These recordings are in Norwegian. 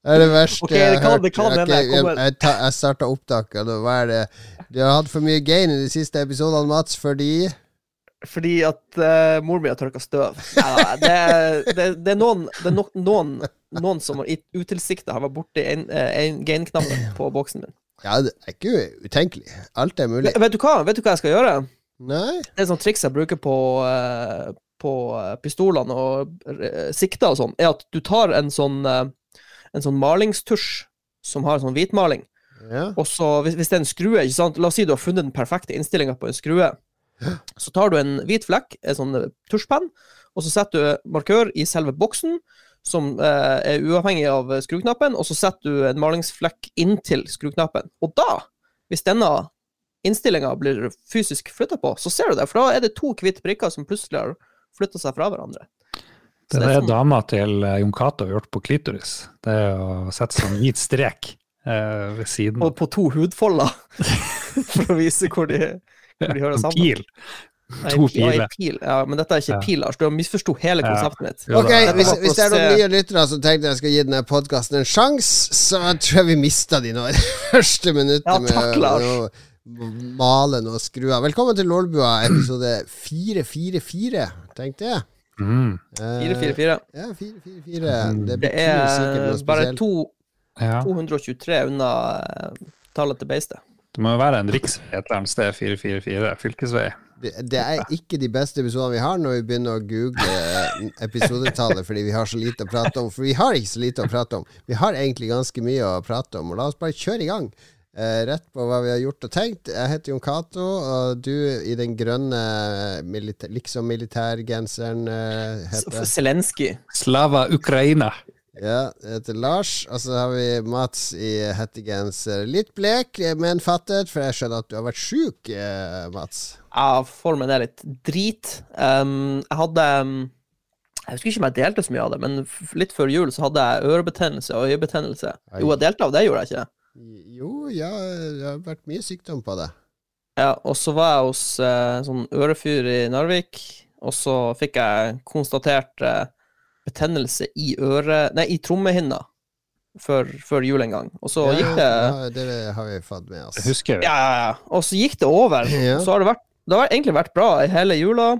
Det er det verste Ok, det jeg har kan- hørt. kan jeg jeg, jeg, ta- jeg starta opptaket, og hva er det Du har hatt for mye gain i de siste episodene, Mats, fordi Fordi at uh, mor mi har tørka støv. Ja, det, det, det er noen, det er no, noen, noen som i utilsikta har vært borti en, eh, en gain-knappen på boksen min. Ja, det er ikke utenkelig. Alt er mulig. Vet, du hva Vet du hva jeg skal gjøre? Nei? Det er sånn triks jeg bruker på, uh, på eh, pistolene og eh, sikter og sånn, er at du tar en sånn, eh, en sånn malingstusj som har sånn hvitmaling, Ja. og så hvis, hvis det er en skrue, ikke sant, la oss si du har funnet den perfekte innstillinga på en skrue, så tar du en hvit flekk, en sånn eh, tusjpenn, og så setter du markør i selve boksen, som eh, er uavhengig av skruknappen, og så setter du en malingsflekk inntil skruknappen. Og da, hvis denne innstillinga blir fysisk flytta på, så ser du det, for da er det to hvite prikker som plutselig har flytta seg fra hverandre. Det er det, det sånn- dama til eh, Jon Cato har gjort på klitoris. Det er å sette sånn hvit strek eh, ved siden. Og på to hudfolder, for å vise hvor de, hvor de hører En sammen. pil. To piler. pil. Ja, men dette er ikke Ja. pil, Lars. Du har misforsto hele Ja. konseptet mitt. Ok, hvis, hvis det er noen nye lyttere som tenkte jeg skal gi denne podkasten en sjanse, så tror jeg vi mista de nå i første minuttet Ja, med takk, Lars. å male noe skruer. Velkommen til Lålbua, episode 444, tenkte jeg. Mm. Eh, 444. Ja, 444. Det Det er bare to, Ja. 223 unna eh, tallet til beistet. Det må jo være en riksvei et eller annet sted, 444, fylkesvei. Det, det er ikke de beste episodene vi har når vi begynner å google eh, episodetallet fordi vi har så lite å prate om. For vi har ikke så lite å prate om. Vi har egentlig ganske mye å prate om. Og la oss bare kjøre i gang. Eh, rett på hva vi har gjort og tenkt. Jeg heter Jon Cato, og du i den grønne militær, liksom militærgenseren eh, heter Zelenskyj. Slava Ukraina. Ja, jeg heter Lars. Og så har vi Mats i hettegenser. Litt blek, men fattet, for jeg skjønner at du har vært sjuk, eh, Mats. Ja, formen er litt drit. Um, jeg hadde um, Jeg husker ikke om jeg delte så mye av det, men litt før jul så hadde jeg ørebetennelse og øyebetennelse. Jo, jeg delte av det, gjorde jeg ikke? Jo, ja, det har vært mye sykdom på det. Ja, og så var jeg hos eh, sånn ørefyr i Narvik, og så fikk jeg konstatert eh, betennelse i øret Nei, i trommehinna før, før jul en gang. Og så Ja, gikk det ja, det har vi fått med oss. Det husker jeg. Ja, ja, ja. Og så gikk det over. Ja. Så har det vært Det har egentlig vært bra i hele jula,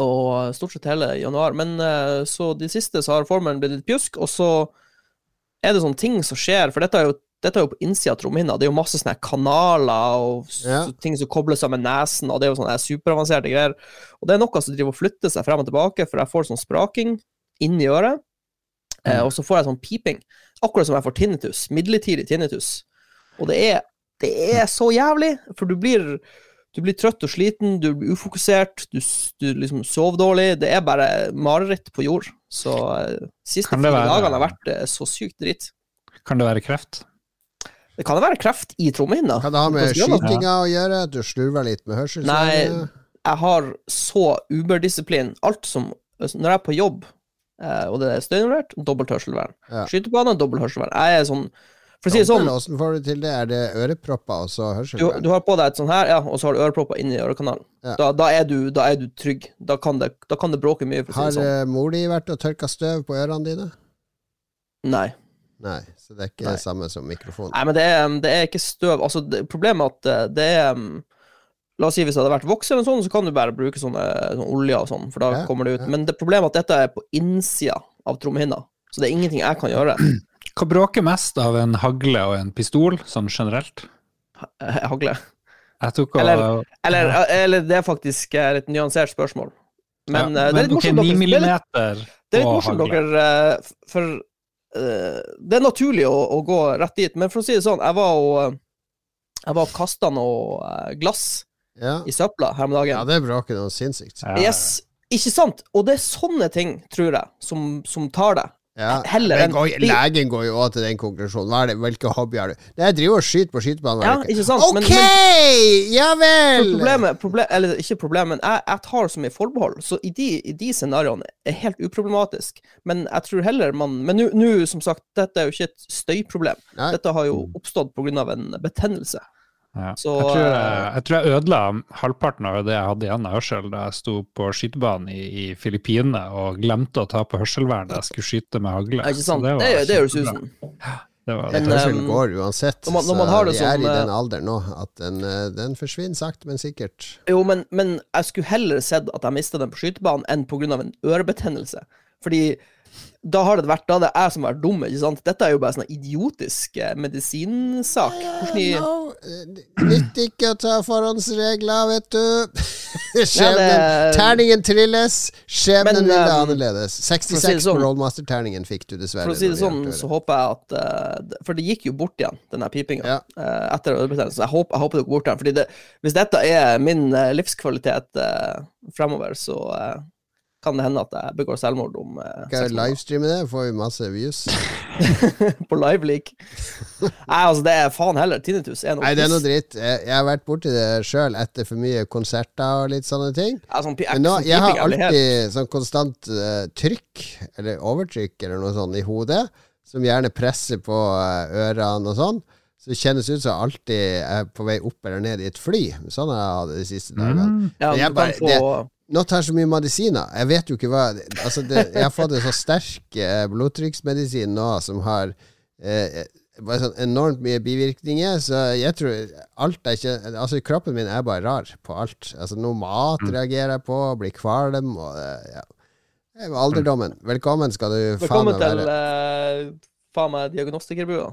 og stort sett hele januar. Men eh, så de siste så har formelen blitt litt pjusk, og så er det sånne ting som skjer, for dette er jo dette er jo på innsida av trommehinna. Det er jo masse sånne kanaler og Ja. ting som kobler sammen nesen, og det er jo sånne superavanserte greier. Og det er noe som driver og flytter seg frem og tilbake, for jeg får sånn spraking inni øret, mm. og så får jeg sånn piping. Akkurat som jeg får tinnitus. Midlertidig tinnitus. Og det er, det er så jævlig, for du blir, du blir trøtt og sliten, du blir ufokusert, du, du liksom sover dårlig. Det er bare mareritt på jord. Så eh, siste fire dagene har vært eh, så sykt dritt. Kan det være kreft? Det kan jo være kreft i trommehinna. Kan det ha med skytinga å gjøre? Du slurver litt med hørselen? Nei, jeg har så uberdisiplin. Alt som Når jeg er på jobb, eh, og det er støyinvolvert, dobbelt hørselvern. Ja. Skytebane, dobbelt hørselvern. Jeg er sånn For å si det sånn, Åssen får du til det? Er det ørepropper og så du, du har på deg et sånn her, ja, og så har du ørepropper inni ørekanalen. Ja. Da, da, er du, da er du trygg. Da kan det, da kan det bråke mye, si Har det sånn. eh, mor di vært og tørka støv på ørene dine? Nei. Nei, så det er ikke Nei. det samme som mikrofon. Nei, men det er, det er ikke støv. Altså, det, problemet er at eh, det er um, La oss si hvis det hadde vært voks eller sånn, så kan du bare bruke sånne, sånn olje og sånn, for da Ja, kommer det ut. ja. Men det problemet er at dette er på innsida av trommehinna, så det er ingenting jeg kan gjøre. Hva bråker mest av en hagle og en pistol, sånn generelt? Eh, Hagle. Jeg tok og Eller- Eller, eller det er faktisk et et nyansert spørsmål. Men, ja, men det er litt morsomt. Okay, 9 dere- det er litt- Det er litt og morsomt hagle. dere eh, For eh, det er naturlig å, å gå rett dit, men for å si det sånn, jeg var og Jeg var og kasta noe eh, glass Ja, i søpla her om dagen. ja det bråker noe sinnssykt. Ja, Yes, ikke sant? Og det er sånne ting, tror jeg, som, som tar deg. Ja. Heller går, legen går jo også til den konklusjonen. Hva er det, hvilke hobbyer har du? Det er driver og skyter på skytebanen. Ja, ikke sant? Ok! Men, men ja vel! problemet, proble Eller ikke problemet, men jeg, jeg tar så mye forbehold, så i de, i de scenarioene er helt uproblematisk. Men jeg tror heller man Men nå, som sagt, dette er jo ikke et støyproblem. Nei. Dette har jo oppstått pga. en betennelse. Ja. Så, jeg, tror jeg, eh, jeg tror jeg ødela halvparten av det jeg hadde igjen av hørsel da jeg sto på skytebanen i, i Filippinene og glemte å ta på hørselvern da jeg skulle skyte med hagle. Ikke Så sant? var Det, det gjør susen. Det var, Men, Hørselen går uansett. når man- når man så har det vi er som, i eh, den alderen nå at den, eh, den forsvinner sakte, men sikkert. Jo, men, men jeg skulle heller sett at jeg mista den på skytebanen enn pga. en ørebetennelse. Fordi da har det vært Da hadde jeg som vært dum, ikke sant? Dette er jo bare sånn idiotisk eh, medisinsak. Hvordan i No, eh, Nytter ikke å ta forhåndsregler, vet du. Skjebnen det- Terningen trilles, skjebnen vil um, annerledes. for å si 66 sånn- på Rollmaster-terningen fikk du dessverre. For å si det sånn, så håper jeg at eh, For det gikk jo bort igjen, den der pipinga, Ja. eh, etter ørebetennelse. Jeg håper, jeg håper det går bort igjen. Fordi det, hvis dette er min eh, livskvalitet eh, fremover, så eh, kan det hende at jeg begår selvmord om eh, Skal jeg livestreame det, får vi masse views. på liveleak. Nei, altså, det er faen heller. Tinnitus Nei, det er noe dritt. Jeg, jeg har vært borti det sjøl etter for mye konserter og litt sånne ting. Ja, sånn, Men nå, sånn jeg har alltid sånn konstant uh, trykk, eller overtrykk, eller noe sånt, i hodet, som gjerne presser på uh, ørene og sånn. Så det kjennes ut som jeg alltid er på vei opp eller ned i et fly. Sånn har jeg hatt det de siste dagene. Mm. Ja, jeg bare- kan få Nå tar jeg så mye medisiner. Jeg vet jo ikke hva Altså, det, jeg har fått en så sterk eh, blodtrykksmedisin nå som har eh, sånn enormt mye bivirkninger, så jeg tror alt er ikke Altså, kroppen min er bare rar på alt. Altså, noe mat Mm. reagerer jeg på, blir kvalm og eh, ja. Er Alderdommen. Velkommen skal du faen Velkommen til være. uh, faen meg diagnostikerbua.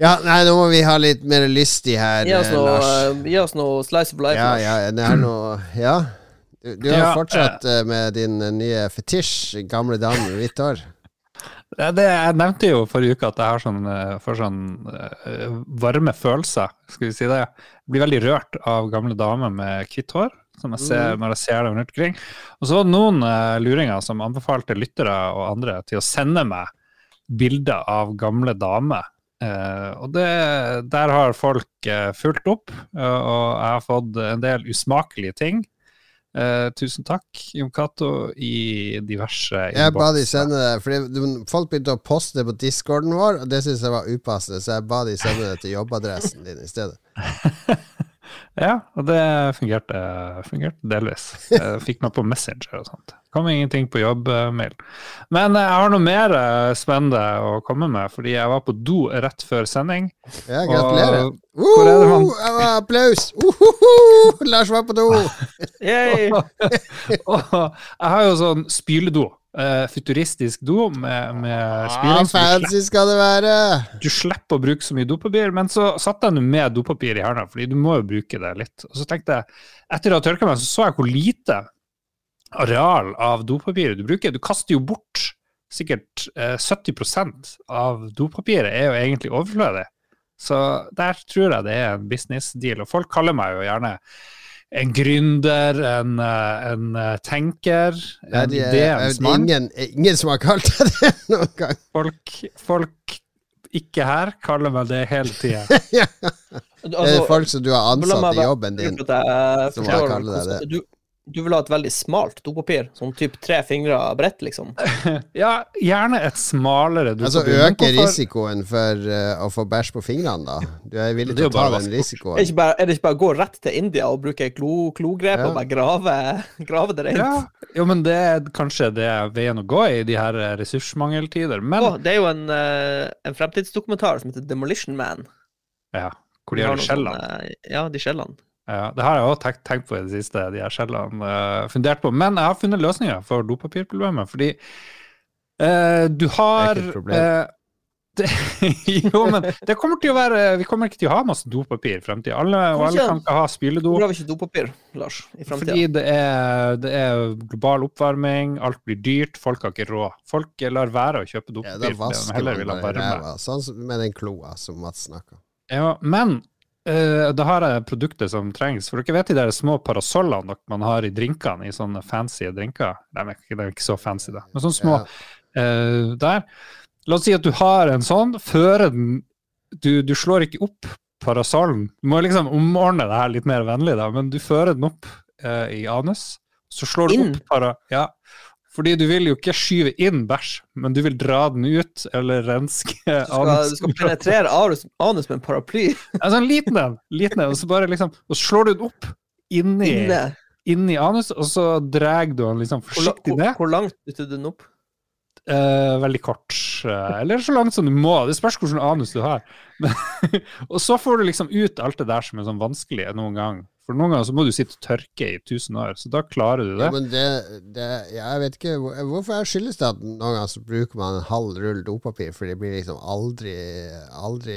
Ja, nei, nå må vi ha litt mer lystig her, Gi oss eh, noe, Lars. eh, gi oss noe slice of life. Ja, Lars. ja, det er noe Ja. Du, du har Ja, fortsatt uh, med din eh, nye fetisj, gamle dame med hvitt hår. Ja, det, jeg nevnte jo forrige uke at jeg har sånn, får sånn varme følelser, skal vi si det. Jeg blir veldig rørt av gamle damer med hvitt hår, som jeg ser når jeg ser dem rundt omkring. Og så var det noen luringer som anbefalte lyttere og andre til å sende meg bilder av gamle damer. Og det, der har folk fulgt opp, og jeg har fått en del usmakelige ting. Eh, tusen takk, Jon Cato, i diverse Jeg ba de sende det, fordi folk begynte å poste det på discorden vår, og det syntes jeg var upassende, så jeg ba de sende det til jobbadressen din i stedet. Ja, og det fungerte, fungerte delvis. Jeg fikk meg på Messenger og sånt. Kom ingenting på jobbmail. Men jeg har noe mer eh, spennende å komme med, fordi jeg var på do rett før sending. Ja, gratulerer. Og hvor er det man- Uh, applaus! Lars var på do! og, Og jeg har jo sånn spyledo. Eh, futuristisk do med, med Ah, spyling. slipper- fancy skal det være! du slipper å bruke så mye dopapir, men så satte jeg nå med dopapir i hendene, fordi du må jo bruke det litt. Og så tenkte jeg, etter å ha tørka meg, så så jeg hvor lite areal av dopapiret du bruker. Du kaster jo bort sikkert eh, 70% av dopapiret er jo egentlig overflødig. Så der tror jeg det er en business deal. Og folk kaller meg jo gjerne en gründer, en, eh, en eh, tenker, Nei, en de er, ideens er ingen, ingen som har kalt deg det noen gang. Folk, folk ikke her kaller meg det hele tida. ja. Du, Det er altså, folk som du har ansatt i jobben din. som har kalt deg det Du, du vil ha et veldig smalt dopapir, sånn typ tre fingre bredt, liksom? Ja, gjerne et smalere dopapir. Altså øke risikoen for uh, å få bæsj på fingrene, da. Du er villig til å ta den vaske. Er det risikoen. ikke bare, er det ikke bare å gå rett til India og bruke klo, klogrep Ja. og bare grave, grave det rent? Ja, jo, men det er kanskje det er veien å gå i de her eh, ressursmangeltider. Men oh, det er jo en, uh, en fremtidsdokumentar som heter Demolition Man. ja, hvor de har skjellene. Ja, de skjellene. Ja, det har jeg òg tenkt, tenkt på i det siste, de her skjellene. uh, fundert på. Men jeg har funnet løsninger for dopapirproblemet, fordi uh, du har Det er ikke et problem. Uh, det, jo, men det kommer til å være Vi kommer ikke til å ha masse dopapir i fremtida. Alle, og alle kan ikke ha spyledo. Hvorfor har vi ikke dopapir, Lars, i Fordi det er, det er global oppvarming, alt blir dyrt, folk har ikke råd. Folk lar være å kjøpe Ja, dopapir da fordi de vasker man bare ræva. Sånn med den kloa som Mats snakka om. Ja, men eh, da har jeg produktet som trengs. For dere vet de der små parasollene man har i drinkene, i sånne fancy drinker? De er ikke, de er ikke så fancy, da. Men sånne små eh, der. La oss si at du har en sånn, føre den du, du slår ikke opp parasollen. Du må liksom omordne det her litt mer vennlig, da, men du fører den opp uh, i anus. Så slår du Inn? opp para... Ja. Fordi du vil jo ikke skyve inn bæsj, men du vil dra den ut, eller renske Du skal, du skal penetrere anus, anus med en paraply Altså en liten en, liten en, og så bare liksom Og slår du den opp inni, inne. inni anus, og så drar du den liksom forsiktig ned. hvor langt dytter du den opp? Eh, veldig kort. eh, eller så langt som du må. Det spørs hvilken anus du har. Men, og så får du liksom ut alt det der som er sånn vanskelig noen gang. For noen ganger så må du sitte og tørke i 1000 år, så da klarer du Ja, det. men det, det Jeg vet ikke Hvorfor er skyldes det at noen ganger så bruker man en halv rull dopapir, for det blir liksom aldri Aldri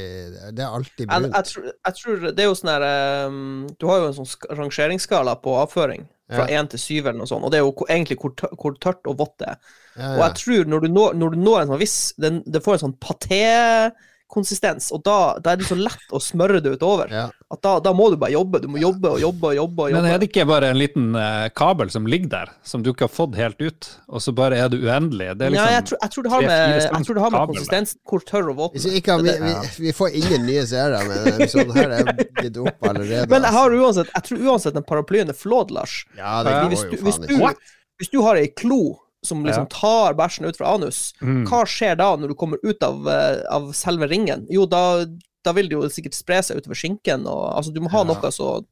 Det er alltid Jeg, brunt. jeg, tror, jeg tror det er jo sånn her um, Du har jo en sånn sk- rangeringsskala på avføring, fra Ja. til syv eller noe sånt, og det er jo egentlig hvor, tø- hvor tørt og vått det er. Ja, Og jeg tror når du når, når du når en sånn viss Det får en sånn paté-konsistens, og da, da er det så lett å smøre det utover. Ja. At da, da må du bare jobbe. Du må jobbe og jobbe og jobbe. Men er det ikke bare en liten eh, kabel som ligger der, som du ikke har fått helt ut, og så bare er du uendelig? Det er Nei, jeg liksom tror, jeg tror det har med, jeg det har med konsistens, hvor tørr og våt er. ikke vi, Det det. vi, vi får ingen nye seere med denne episoden her. Det er gitt opp allerede. Men jeg har altså. uansett, jeg tror uansett den paraplyen er flådd, Lars. Ja, det går jo du, faen ikke. hvis du har ei klo som liksom tar bæsjen ut fra anus, Mm. hva skjer da når du kommer ut av, eh, av selve ringen? Jo, da, da vil det jo sikkert spre seg utover skinken, og altså, du må ha noe så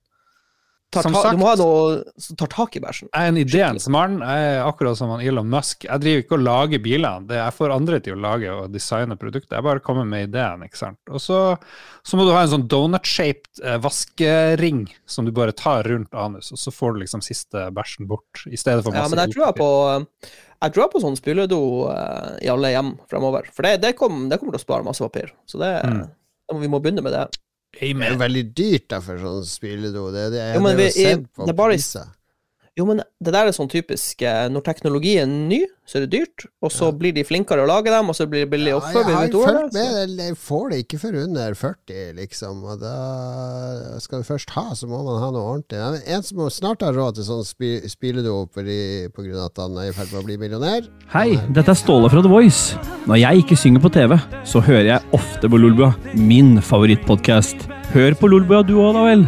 Som ta, sagt- Du må ha noe som tar tak i bæsjen. Jeg er en ideens mann. Jeg er akkurat som han Elon Musk. Jeg driver ikke og lager biler. Det jeg får andre til å lage og designe produkter. Jeg bare kommer med ideen. ikke sant? Og så, så må du ha en sånn donut-shaped eh, vaskering som du bare tar rundt anus, og så får du liksom siste bæsjen bort. I stedet for Ja, masse men jeg tror jeg på jeg tror jeg på sånn spyledo eh, i alle hjem fremover. For det, det, kom, det kommer til å spare masse papir. Så det, Mm. vi må begynne med det. Det er jo veldig dyrt da for sånn spyledo. Det, det, Jo, men det er vi- sett på det er bare priser. Jo, men det der er sånn typisk eh, Når teknologien er ny, så er det dyrt, og så blir de flinkere å lage dem, og så blir det billig Ja, jeg fulgt med. Jeg får det ikke for under 40, liksom. Og da skal du først ha, så må man ha noe ordentlig. Det En som snart har råd til sånn spi, grunn av at han er i ferd med å bli millionær. Hei, dette er Ståle fra The Voice. Når jeg ikke synger på TV, så hører jeg ofte på Lolbua, min favorittpodkast. Hør på Lolbua du òg, da vel.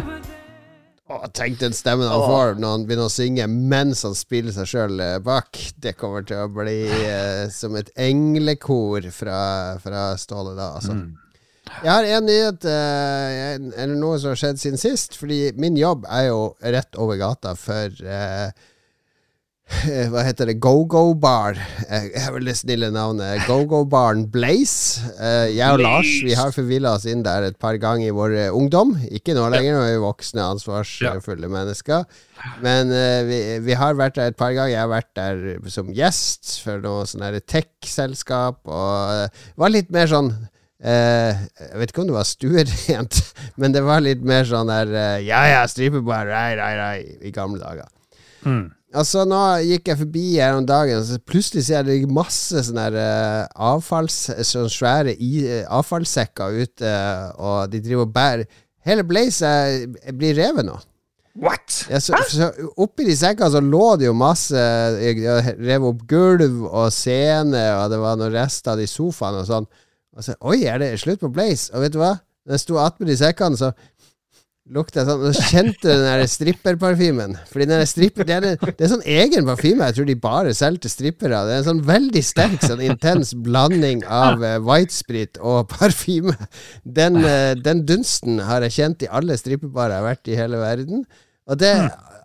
Tenk den stemmen han får når han begynner å synge mens han spiller seg sjøl bak. Det kommer til å bli eh, som et englekor fra, fra Ståle da, altså. Mm. Jeg har en nyhet, eh, eller noe som har skjedd siden sist. Fordi min jobb er jo rett over gata for eh, eh, hva heter det? Go-Go Bar. Eh, Jeg har vel det snille navnet. Go-Go-baren Blaze. Eh, Jeg og Lars vi har forvilla oss inn der et par ganger i vår eh, ungdom. Ikke nå lenger, nå er vi voksne, ansvarsfulle mennesker. Men eh, vi, vi har vært der et par ganger. Jeg har vært der som gjest for noe sånn tech-selskap. Og eh, var litt mer sånn Uh, Jeg vet ikke om det var stuerent, men det var litt mer sånn der uh, Ja ja, stripebar, rei, rei, rei, i gamle dager. Mm. Altså, nå gikk jeg forbi her om dagen, og plutselig ser jeg det masse sånne eh, avfalls... Sånne svære i, uh, avfallssekker ute, og de driver og bærer Hele Blaze blir revet nå. What? Ja, så, så oppi de sekkene så lå det jo masse Jeg jeg rev opp gulv og scene, og det var noen rester av de sofaene og sånn. Og så Oi, er det slutt på Blaze? Og vet du hva? Da jeg sto attmed de sekkene, så lukta sånn så kjente du den der stripperparfymen. Fordi den der stripper, det, er, det er sånn egen parfyme. Jeg tror de bare selger til strippere. Det er en sånn veldig sterk, sånn intens blanding av uh, whitesprit og parfyme. Den, uh, den dunsten har jeg kjent i alle strippebarer jeg har vært i hele verden. Og det,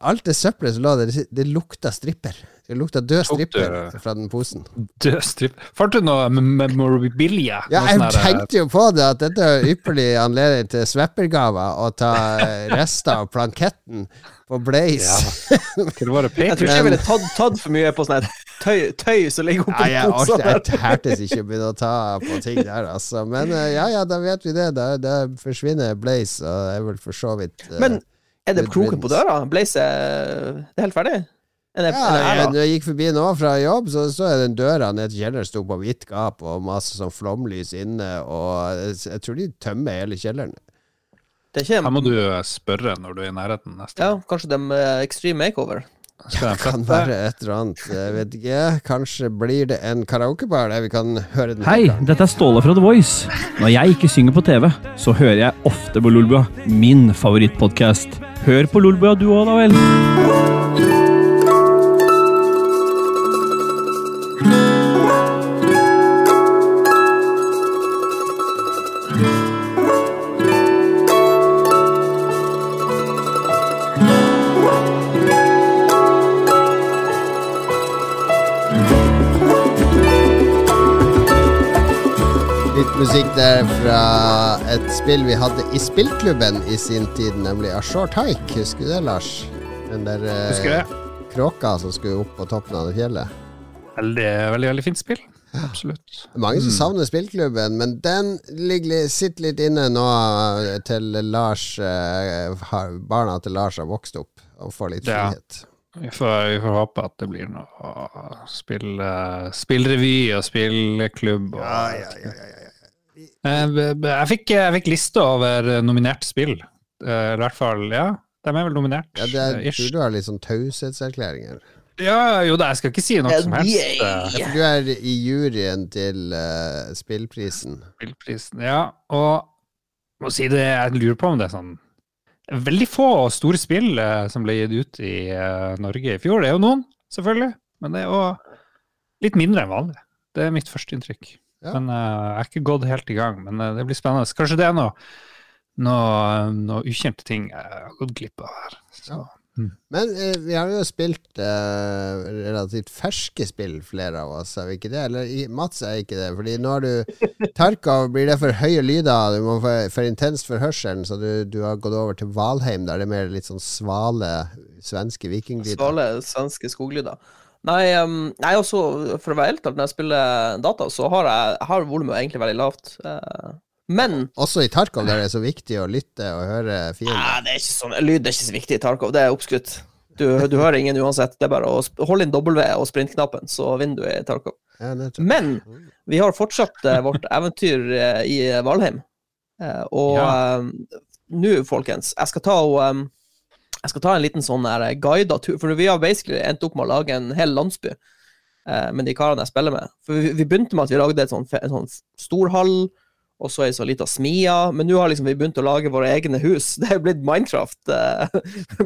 alt det søppelet som lå der, det, lukta stripper. Det lukta død stripper fra den posen. Død stripper Fant du noe memorabilia? Ja, jeg sånn eh, tenkte jo på det, at dette er ypperlig anledning til sveppergaver å ta eh, rester av planketten på Blaze. Ja. Jeg tror ikke jeg ville tatt, tatt for mye på sånn her tøy, tøy som ligger oppi ja, posen. jeg tærtes ikke å begynne å ta på ting der, altså. Men eh, ja, ja, da vet vi det. Da, da forsvinner Blaze, og det er vel for så vidt Men er det kroken på døra? Blaze er Det er helt ferdig? Er det, ja, er jeg, når jeg gikk forbi nå fra jobb, så så jeg den døra ned til kjelleren sto på vidt gap, og masse sånn flomlys inne, og jeg, jeg tror de tømmer hele kjelleren. Det er Her må du eh, spørre når du er i nærheten neste Ja, kanskje de eh, Extreme Makeover. Skal de Kan være et eller annet, jeg vet ikke. Kanskje blir det en karaokebar der vi kan høre den. Hei, dette er Ståle fra The Voice. Når jeg ikke synger på TV, så hører jeg ofte på Lolbua, min favorittpodkast. Hør på Lolbua du òg, da vel. Musikk der fra et spill vi hadde i spillklubben i sin tid, nemlig A Short Hike. Husker du det, Lars? Den der eh, kråka som skulle opp på toppen av det fjellet. Veldig, veldig, veldig fint spill. Absolutt. Mange som savner spillklubben, men den ligger, sitter litt inne nå eh, til Lars eh, Barna til Lars har vokst opp og får litt Ja. frihet. Vi får, vi får håpe at det blir noe spill, eh, spillrevy og spillklubb. Og, ja, ja b- Jeg fikk, jeg fikk liste over nominerte spill. Eh, Eller i hvert fall, ja. De er vel nominert. Ja, det er, eh, ish. tror du har litt sånn taushetserklæringer. Ja, jo da, jeg skal ikke si noe som helst. eh, Ja, for du er i juryen til uh, spillprisen. Spillprisen. Ja, og må si det, jeg lurer på om det er sånn Veldig få store spill uh, som ble gitt ut i uh, Norge i fjor. Det er jo noen, selvfølgelig, men det er jo litt mindre enn vanlig. Det er mitt første inntrykk. Ja. Men uh, jeg er ikke gått helt i gang. Men uh, det blir spennende. Kanskje det er noe, noe, noe ukjente ting jeg har gått glipp av her. Så. Men uh, vi har jo spilt relativt ferske spill, flere av oss, er vi ikke det? Eller i- Mats er ikke det, fordi nå har du Tarkov, blir det for høye lyder, du må få for intenst for hørselen, så du, du har gått over til Valheim, der det er mer litt sånn svale svenske vikinglyder. Svale svenske skoglyder. Nei, um, nei, også, for å være helt ærlig, når jeg spiller data, så har jeg, har volumet egentlig veldig lavt. Uh, men Også i Tarkov, der det er så viktig å lytte og høre fiender. nei, det er ikke sånn, lyd er ikke så viktig i Tarkov, det er oppskrytt. Du, du hører ingen uansett. Det er bare å holde inn W og sprintknappen, så vinner du i Tarkov. Ja. Men vi har fortsatt uh, vårt eventyr uh, i Valheim. Eh, og Ja. nå, folkens, jeg skal ta og um, Jeg skal ta en liten sånn guida tur, for vi har basically endt opp med å lage en hel landsby eh, med de karene jeg spiller med. For vi, vi begynte med at vi lagde et sånn, en sånn stor hall, og så ei så lita smia, men nå har liksom vi begynt å lage våre egne hus. Det er jo blitt Minecraft eh,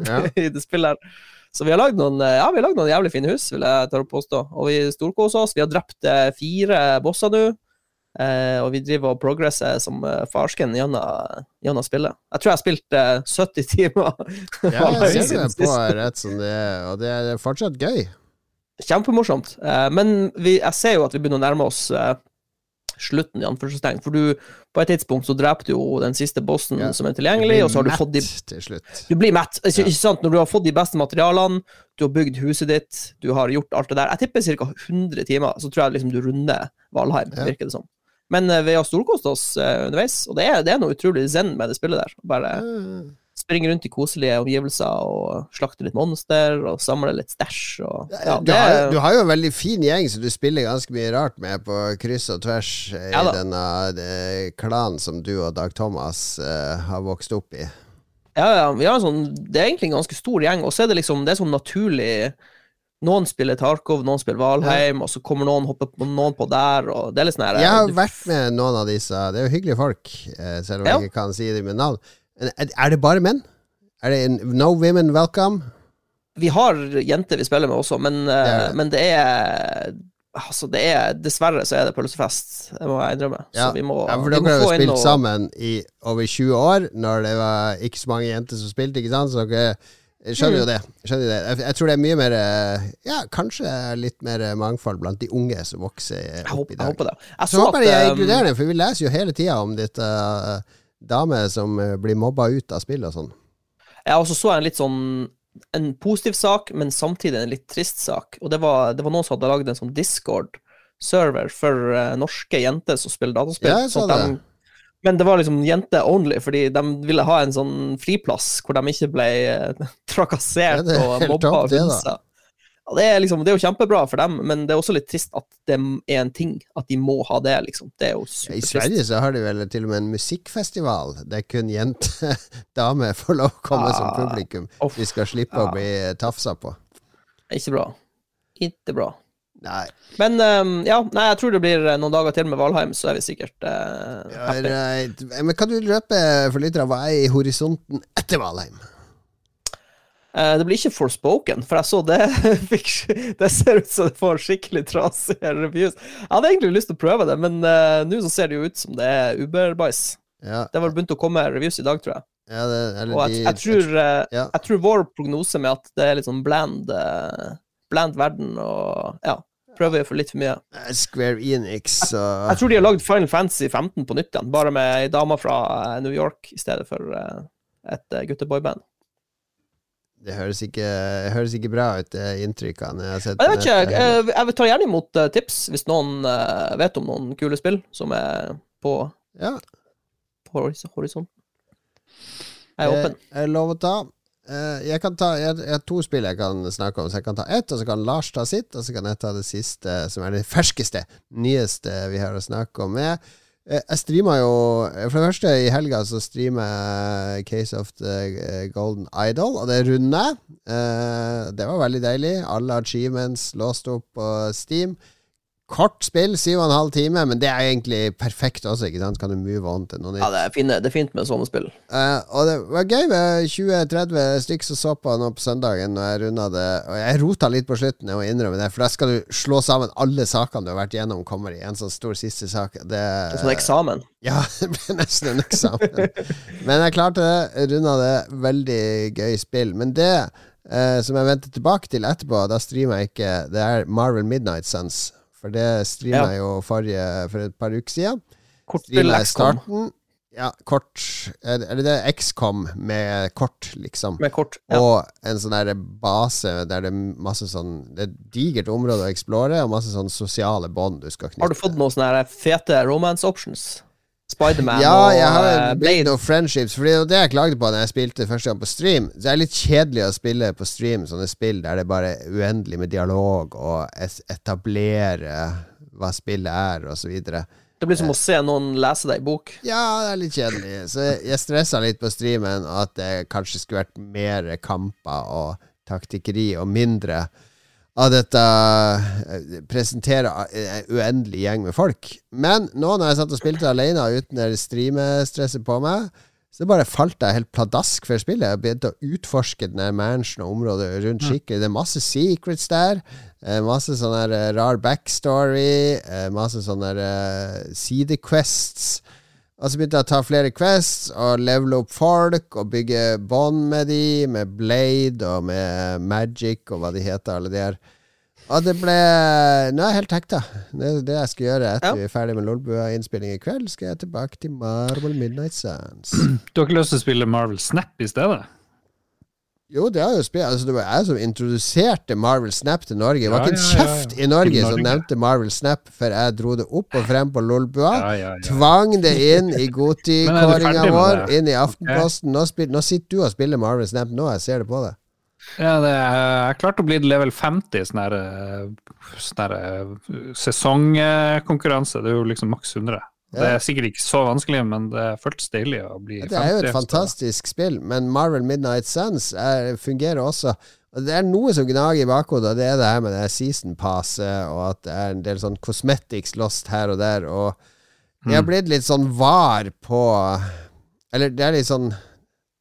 Ja. i det spillet her. Så vi har lagd noen, eh, ja, noen jævlig fine hus, vil jeg tørre å påstå. Og vi storkoser oss. Vi har drept eh, fire bosser nå. Eh, og vi driver og progresser som eh, farsken gjennom, gjennom spillet. Jeg tror jeg har spilt eh, 70 timer. Ja, jeg ser det på rett som det er, og det er fortsatt gøy. Kjempemorsomt. Eh, men vi, jeg ser jo at vi begynner å nærme oss eh, slutten, i anførselstegn. For du, på et tidspunkt så dreper du jo den siste bossen Ja. som er tilgjengelig, og så har du fått de til slutt. Du blir mett. Ikke, Ja. ikke sant? Når du har fått de beste materialene, du har bygd huset ditt, du har gjort alt det der. Jeg tipper ca. 100 timer, så tror jeg liksom du runder Valheim, Ja. virker det som. Men eh, vi har storkost oss eh, underveis, og det er, det er noe utrolig zen med det spillet der. Bare Ja. springe rundt i koselige omgivelser og slakte litt monster og samle litt stæsj og ja, du, har, du har jo en veldig fin gjeng som du spiller ganske mye rart med på kryss og tvers i Ja denne de, klanen som du og Dag Thomas uh, har vokst opp i. Ja, ja, vi har en sånn Det er egentlig en ganske stor gjeng, og så er det liksom Det er sånn naturlig Noen spiller Tarkov, noen spiller Valheim, og så kommer noen hopper på noen på der, og det er litt sånn her Jeg har vært med noen av disse. Det er jo hyggelige folk, eh, selv om Ja. jeg ikke kan si dem med navn. Er det bare menn? Er det en, no women welcome? Vi har jenter vi spiller med også, men, eh, Det er men det er Altså, det er Dessverre så er det pølsefest, det må jeg innrømme. Ja. Så vi må, Ja, for dere har jo spilt og... sammen i over 20 år, når det var ikke så mange jenter som spilte, ikke sant? Så dere jeg skjønner jo Mm. det. Jeg, skjønner det. Jeg, jeg tror det er mye mer eh, Ja, kanskje litt mer eh, mangfold blant de unge som vokser opp i dag. jeg håper det. Jeg Så så håper jeg inkluderer at, um, for vi leser jo hele tida om dette uh, dame som eh, blir mobba ut av spill og sånn. Jeg også så en litt sånn en positiv sak, men samtidig en litt trist sak. Og det var, det var noen som hadde lagd en sånn Discord-server for uh, norske jenter som spiller dataspill. Ja, jeg sånn at de- men det var liksom jenter only, fordi de ville ha en sånn friplass hvor de ikke ble eh, trakassert Ja, og mobba og hunsa. Ja, det, er liksom, det er jo kjempebra for dem, men det er også litt trist at det er en ting. At de må ha det, liksom. Det er jo I. Sverige så har de vel til og med en musikkfestival der kun jenter, damer, får lov å komme som Ah, publikum. Off, De skal slippe ja. å bli tafsa på. Ikke bra. Ikke bra. Nei. Men um, ja, nei, jeg tror det blir eh, noen dager til med Valheim, så er vi sikkert uh, happy. Right. Men kan du røpe for lyttere hva er i horisonten etter Valheim? Uh, det blir ikke Forspoken, for jeg så det fikk, Det ser ut som det får skikkelig trasige reviews. Jeg hadde egentlig lyst til å prøve det, men uh, nå så ser det jo ut som det er Uber-bæsj. Ja, Det var begynt å komme reviews i dag, tror jeg. ja det, eller Og jeg, jeg, tror, eh, ja. jeg tror vår prognose med at det er litt sånn bland, eh, bland verden og ja, prøver for litt for mye. Eh, Square Enix og Jeg tror de har lagd Final Fantasy 15 på nytt igjen, bare med ei dame fra eh, New York i stedet for eh, et uh, gutteboyband. Det høres ikke, høres ikke bra ut, det inntrykkene jeg har sett. Jeg vet ikke, jeg, jeg tar gjerne imot eh, tips hvis noen eh, vet om noen kule spill som er på, Ja, på horisonten. Jeg er åpen. Jeg er lov å ta. Eh, Jeg kan ta jeg, jeg har to spill jeg kan snakke om, så jeg kan ta ett, og så kan Lars ta sitt, og så kan jeg ta det siste, som er det ferskeste, nyeste vi har å snakke om. Jeg, Eh, Jeg streama jo For det første, i helga så streamer jeg Case of the eh, Golden Idol, og det runder jeg. Det var veldig deilig. Alle achievements låst opp på Steam. Kort spill, syv og en halv time, men det er egentlig perfekt også, ikke sant? Kan du move on til noe nytt. Ja, det er, fine, det er fint med sånne spill. Uh, og det var gøy med 20-30 stykk som så på nå på søndagen når jeg runda det. Og jeg rota litt på slutten, jeg må innrømme det, for da skal du slå sammen alle sakene du har vært gjennom, kommer i en sånn stor siste sak. Det, Det sånn eksamen. ja, det ble nesten en eksamen. Men jeg klarte det. Runda det. Veldig gøy spill. Men det uh, som jeg vendte tilbake til etterpå, da streamer jeg ikke Det er Marvel Midnight Suns. For det streama Ja. jo forrige, for et par uker siden. Kort til starten. Ja, kort Eller det er XCOM med kort, liksom. med kort. Ja. Og en sånn der base der det er masse sånn Det er et digert område å eksplore, og masse sånn sosiale bånd du skal knytte. Har du fått noen sånne fete romance options? Spiderman Ja, og jeg har eh, bygd Blade. noen friendships. Fordi det var det jeg klagde på Når jeg spilte første gang på stream. Så det er litt kjedelig å spille på stream sånne spill der det bare er uendelig med dialog og etablere hva spillet er, videre. Det blir som å se noen lese deg i bok. Ja, det er litt kjedelig. Så jeg- stressa litt på streamen, at det kanskje skulle vært mer kamper og taktikkeri, og mindre av dette presenterer en uendelig gjeng med folk. Men nå når jeg satt og spilte alene uten det streamestresset på meg, så bare falt jeg helt pladask for spillet. Jeg begynte å utforske den mansion og området rundt skikkelig. Det er masse secrets der. Eh, masse sånn eh, rar backstory. Eh, masse sånne sidequests. Og så begynte jeg å ta flere quests og levele opp folk og bygge bånd med de, med Blade og med Magic og hva de heter, alle de her. Og det ble Nå er jeg helt hekta. Det er det jeg skal gjøre etter Ja. vi er ferdig med Lolbua-innspilling i kveld. Skal jeg tilbake til Marvel Midnight Sands. Du har ikke lyst til å spille Marvel Snap i stedet? Jo, det er jo spill Altså, det var jeg som introduserte Marvel Snap til Norge. Det var ikke en kjeft i Norge, som nevnte Marvel Snap før jeg dro det opp og frem på Lolbua. Tvang det inn i Goti-kåringa vår, inn i Aftenposten. Nå, spil, nå sitter du og spiller Marvel Snap nå, jeg ser det på deg. Ja, det jeg klarte å bli level 50 sånn her, eh, sånn eh, sesongkonkurranse. Det er jo liksom maks 100. Det er sikkert ikke så vanskelig, men det føltes deilig å bli 50. Det er jo et fantastisk spill, men Marvel Midnight Suns er, fungerer også. Og Det er noe som gnager i bakhodet, og det er det her med det season passet, og at det er en del sånn cosmetics lost her og der, og jeg har Mm. blitt litt sånn var på Eller det er litt sånn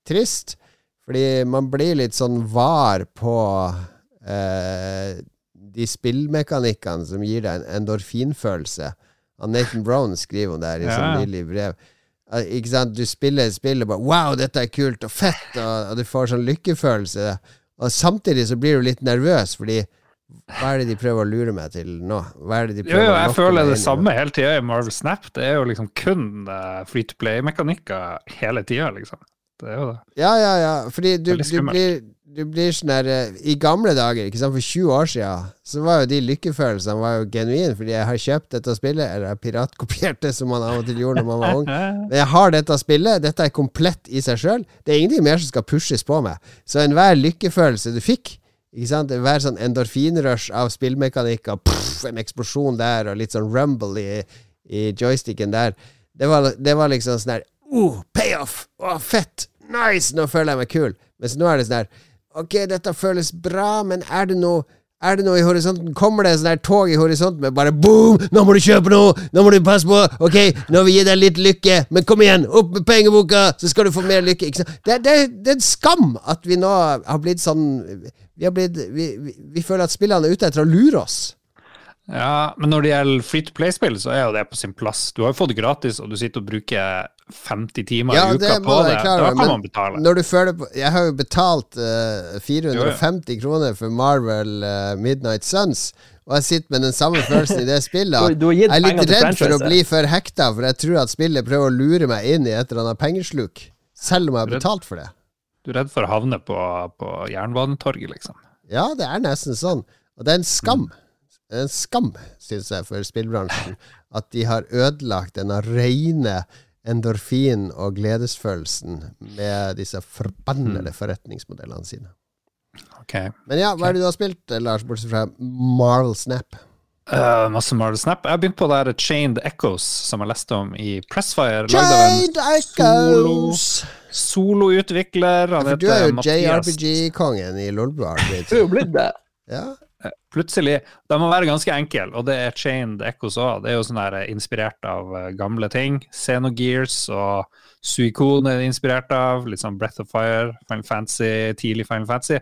trist, fordi man blir litt sånn var på eh, de spillmekanikkene som gir deg en endorfinfølelse. Han Nathan Brown skriver om det her i Ja. sånn nylig brev. Eh, Ikke sant? Du spiller spill og bare Wow, dette er kult og fett, og, og du får sånn lykkefølelse. Og samtidig så blir du litt nervøs, fordi hva er det de prøver å lure meg til nå? Hva er det de prøver jo, jo, jeg føler det samme hele tida i Marvel Snap. Det er jo liksom kun uh, free to play-mekanikker hele tida, liksom. Det er jo det. Ja, ja, ja. Fordi du, du blir du blir sånn der eh, I gamle dager, ikke sant, for 20 år siden, så var jo de lykkefølelsene var jo genuine, fordi jeg har kjøpt dette spillet, eller jeg har piratkopiert det, som man av og til gjorde når man var ung. Men jeg har dette spillet, dette er komplett i seg sjøl. Det er ingenting mer som skal pushes på meg. Så enhver lykkefølelse du fikk, ikke sant, enhver sånn endorfinrush av spillmekanikker, pff, en eksplosjon der, og litt sånn rumble i, i joysticken der, det var, det var liksom sånn der Oh, payoff! Å, fett! Nice! Nå føler jeg meg kul. Mens nå er det sånn der Ok, dette føles bra, men er det noe er det noe i horisonten? Kommer det sånn der tog i horisonten med bare boom! Nå må du kjøpe noe! Nå må du passe på! Ok, nå vil vi gi deg litt lykke, men kom igjen! Opp med pengeboka, så skal du få mer lykke! Det, det, det er en skam at vi nå har blitt sånn Vi har blitt Vi, vi, vi føler at spillene er ute etter å lure oss. Ja, men når det gjelder free to play-spill, så er jo det på sin plass. Du har jo fått det gratis, og du sitter og bruker 50 timer Ja, i uka på det. klare Da kan man betale. Når du føler på Jeg har jo betalt uh, 450 Jo, kroner for Marvel uh, Midnight Suns, og jeg sitter med den samme følelsen i det spillet. Du- du Jeg er litt redd for å bli for hekta, for jeg tror at spillet prøver å lure meg inn i et eller annet pengesluk. Selv om jeg har betalt for det. Du er redd for å havne på, på Jernbanetorget, liksom. Ja, det er nesten sånn. Og det er en skam. Er en skam, syns jeg, for spillbransjen at de har ødelagt denne rene endorfin- og gledesfølelsen med disse forbannede forretningsmodellene sine. Okay. Men ja, hva er det du har spilt, eh, Lars, bortsett fra Marvel Snap? Uh, masse Marvel Snap. Jeg har begynt på det her Chained Echoes, som jeg leste om i Pressfire. Jade Echoes! soloutvikler. Han For du er jo JRPG-kongen i Lolbua. Du er jo blitt det. Ja. Plutselig De må være ganske enkle, og det er Chained Echoes òg. Det er jo sånn eh, inspirert av eh, gamle ting. Xenogears og Suicune er inspirert av. Litt sånn Breath of Fire, Final Fantasy, tidlig Final Fantasy.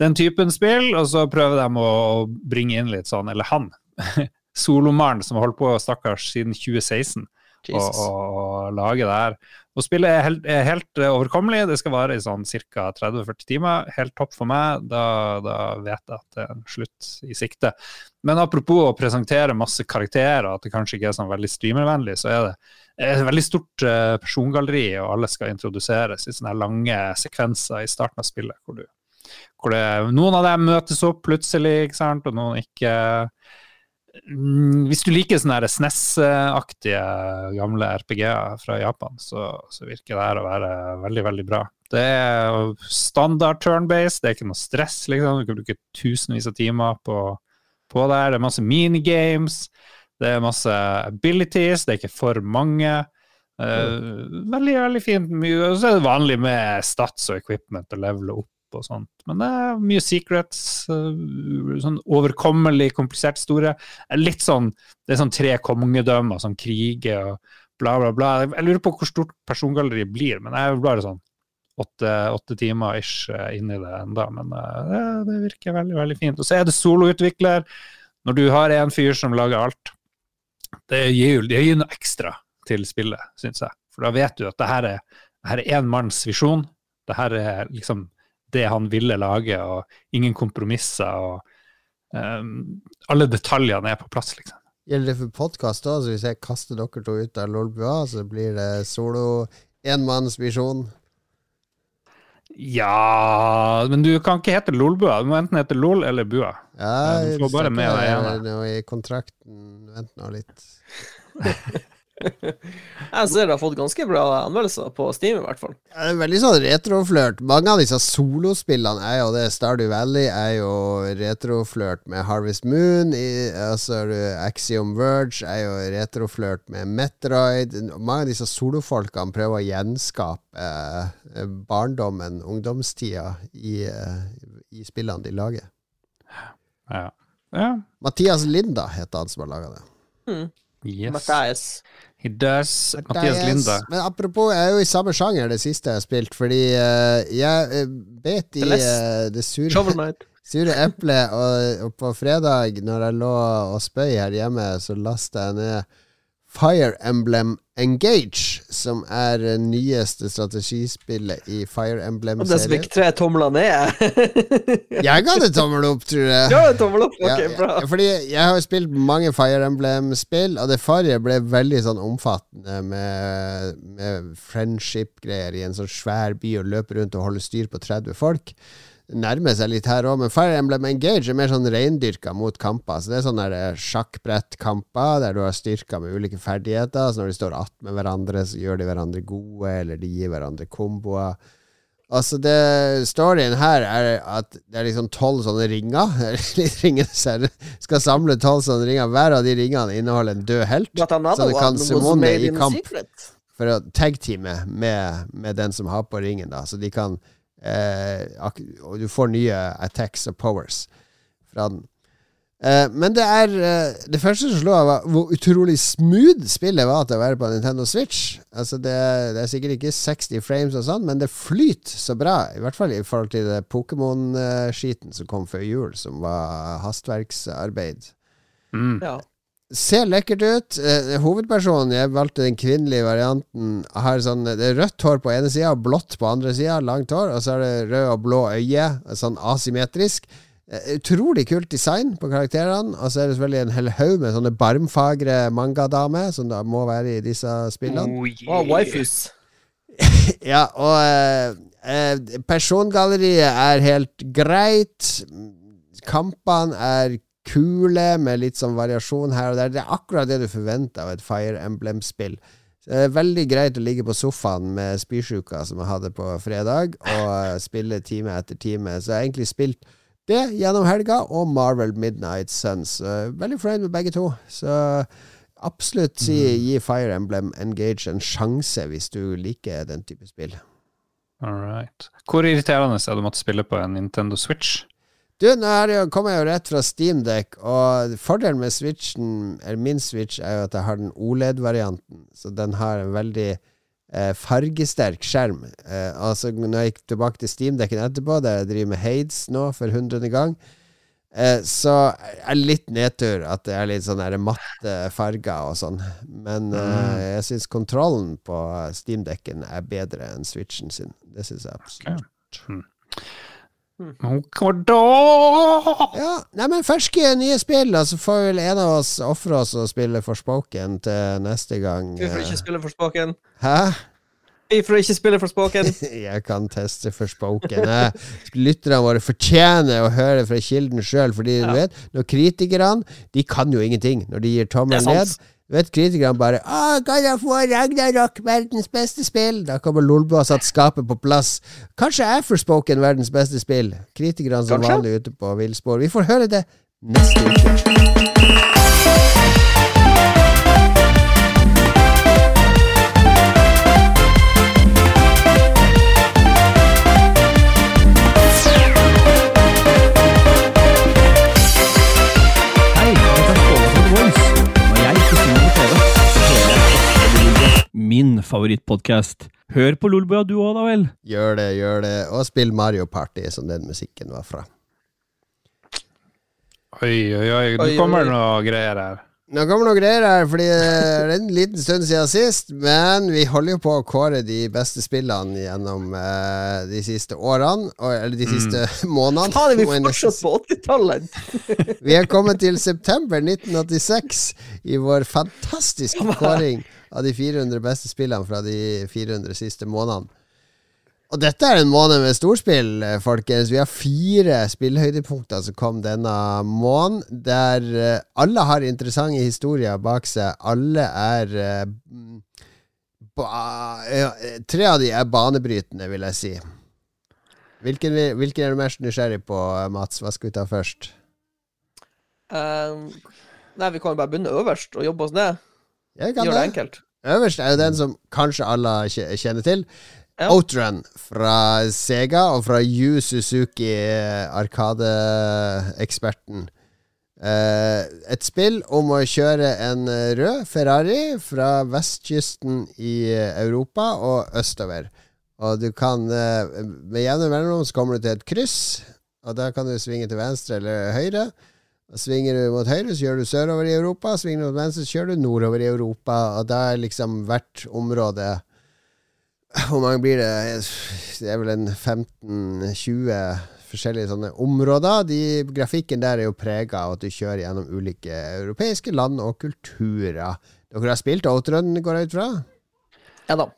Den typen spill, og så prøver de å bringe inn litt sånn, eller han, Solomaren, som har holdt på, stakkars, siden 2016 å, Jesus. å, å lage det her. Og spillet er helt, er helt eh, overkommelig. Det skal vare i sånn ca. 30-40 timer. Helt topp for meg. Da, da vet jeg at det er en slutt i sikte. Men apropos å presentere masse karakterer, at det kanskje ikke er sånn veldig streamervennlig, så er det et veldig stort eh, persongalleri, og alle skal introduseres i sånne lange sekvenser i starten av spillet. hvor du hvor det, noen av dem møtes opp plutselig, ikke sant, og noen ikke. Mm, Hvis du liker sånne SNES-aktige gamle RPG-er fra Japan, så, så virker det her å være veldig, veldig bra. Det er standard turn-based, det er ikke noe stress, liksom. Du kan bruke tusenvis av timer på, på det. Det er masse minigames, det er masse abilities, det er ikke for mange. Eh, veldig, veldig fint. Og så er det vanlig med stats og equipment og levele opp og sånt. Men det er mye secrets. eh, sånn overkommelig komplisert store. Eh, Litt sånn Det er sånn tre kongedømmer som kriger og bla, bla, bla. Jeg lurer på hvor stort persongalleriet blir, men jeg bare sånn åtte, åtte timer ish inn inni det enda, Men eh, det, det virker veldig, veldig fint. Og så er det soloutvikler. Når du har en fyr som lager alt, det gir jo det gir noe ekstra til spillet, syns jeg. For da vet du at det her er, det her er en manns visjon. Det her er liksom det han ville lage, og ingen kompromisser. og um, Alle detaljene er på plass, liksom. Gjelder det for podkast òg, så hvis jeg kaster dere to ut av Lolbua, så blir det solo enmannsvisjon? Ja Men du kan ikke hete Lolbua. Du må enten hete Lol eller Bua. Ja, Ja, du får bare med deg ene. i kontrakten. Vent nå litt. Jeg ser det har fått ganske bra anmeldelser på Steam, i hvert fall. Ja, det er veldig sånn retroflørt. Mange av disse solospillene er jo det. Stardew Valley er jo retroflørt med Harvest Moon. I, altså Axiom Verge er jo retroflørt med Metroid. Mange av disse solofolkene prøver å gjenskape eh, barndommen, ungdomstida, i, eh, i spillene de lager. Ja. ja. Mathias Linda heter han som har laga det. Mm. Yes. Mathias. He does. Mathias Yes. Linda. Men apropos, jeg er jo i samme sjanger det siste jeg har spilt, fordi uh, jeg uh, bet i eh, det sure Sure eplet, og, og på fredag når jeg lå og spøy her hjemme, så lasta jeg ned Fire Emblem Engage, som er det nyeste strategispillet i Fire Og det som Emblem-serien. fikk tre tomler ned. Jeg ga det tommel opp, tror jeg. ja, tommel opp. Ok, Ja, bra. fordi jeg har spilt mange Fire Emblem-spill, og det forrige ble veldig sånn omfattende med, med friendship-greier i en sånn svær by og løpe rundt og holde styr på 30 folk. Nærmer seg litt her òg, men Fire Emblem Engage er mer sånn reindyrka mot kamper. Så det er sånne eh, sjakkbrettkamper der du har styrker med ulike ferdigheter. Så når de står attmed hverandre, så gjør de hverandre gode, eller de gir hverandre komboer. Altså det Storyen her er at det er liksom tolv sånne ringer. Litt ringer ser Skal samle tolv sånne ringer. Hver av de ringene inneholder en død helt. Så du kan one summone i kamp for å tag-teame med, med den som har på ringen. da Så de kan eh, Og du får nye attacks og powers fra den. Eh, men det er eh, Det første som slo av, var hvor utrolig smooth spillet var til å være på Nintendo Switch. Altså det, det er sikkert ikke 60 frames og sånn, men det flyter så bra. I hvert fall i forhold til det Pokémon-skiten som kom før jul, som var hastverksarbeid. Mm. Ja. Ser lekkert ut. Eh, hovedpersonen, jeg valgte den kvinnelige varianten, har sånn Det er rødt hår på ene sida og blått på andre sida. Langt hår. Og så er det rød og blå øye, sånn asymmetrisk. Eh, utrolig kult design på karakterene. Og så er det selvfølgelig en hel haug med sånne barmfagre mangadamer, som da må være i disse spillene. Oh, Å, waifus. Ja, og eh, eh, persongalleriet er helt greit. Kampene er kule, med litt sånn variasjon her og der. Det er akkurat det du forventer av et Fire Emblem-spill. Det er veldig greit å ligge på sofaen med spysjuka som jeg hadde på fredag, og spille time etter time. Så jeg har egentlig spilt det gjennom helga, og Marvel Midnight Suns. Veldig fornøyd med begge to. Så absolutt si, gi Fire Emblem Engage en sjanse hvis du liker den type spill. All right. Hvor irriterende er det å måtte spille på en Nintendo Switch? Du, nå er kommer jeg jo rett fra Steamdeck, og fordelen med Switchen, eller min Switch, er jo at jeg har den OLED-varianten. Så den har en veldig eh, fargesterk skjerm. Eh, altså, når jeg gikk tilbake til Steamdekken etterpå, der jeg driver med Hades nå for hundrede gang, eh, så er det litt nedtur at det er litt sånn matte farger og sånn. Men eh, jeg syns kontrollen på Steamdekken er bedre enn Switchen sin. Det syns jeg absolutt. Okay. da? Ja, nei, men ferske nye spill, så så får vel en av oss ofre oss og spille Forspoken til neste gang. Vi får ikke spille Forspoken. Hæ? Vi får ikke spille Forspoken. Jeg kan teste Forspoken. Jeg- Lytterne våre fortjener å høre fra kilden sjøl, fordi du vet, når kritikerne De kan jo ingenting når de gir tommelen ned. Du vet, kritikerne bare Å, kan jeg få Ragnarok, verdens beste spill? Da kommer Lolbua og satt skapet på plass. Kanskje er Forspoken verdens beste spill? Kritikerne som vanlig ute på villspor. Vi får høre det neste uke. Min favorittpodkast. Hør på Lolbua du òg, da vel. Gjør det, gjør det. Og spill Mario Party, som den musikken var fra. Oi, oi, oi. Nå kommer det noe greier her. Nå kommer noen greier her, fordi det er en liten stund siden sist. Men vi holder jo på å kåre de beste spillene gjennom uh, de siste årene. Og, eller de siste månedene. Faen, er vi fortsatt på 80-tallet? Vi er kommet til september 1986 i vår fantastiske kåring av de 400 beste spillene fra de 400 siste månedene. Og dette er en måned med storspill, eh, folkens. Vi har fire spillhøydepunkter som kom denne måneden, der eh, alle har interessante historier bak seg. Alle er eh, ba, Tre av de er banebrytende, vil jeg si. Hvilken, hvilken er du mest nysgjerrig på, Mats? Hva skal vi ta først? Um, nei, vi kan jo bare begynne øverst og jobbe oss ned. Gjør det det. enkelt. Øverst er jo den som kanskje alle kjenner til. Ja. Outrun fra Sega og fra Yu Suzuki, Arkade-eksperten. Eh, et spill om å kjøre en eh, rød Ferrari fra vestkysten i eh, Europa og østover. Og du kan eh, Med jevne mellomrom så kommer du til et kryss, og da kan du svinge til venstre eller høyre. Og Svinger du mot høyre, så kjører du sørover i Europa. Svinger du mot venstre, så kjører du nordover i Europa. Og da er liksom hvert område Hvor mange blir det? Det er vel en 15-20 forskjellige sånne områder. De, grafikken der er jo prega av at du kjører gjennom ulike europeiske land og kulturer. Dere har spilt Outrun, går jeg ut fra? Ja da.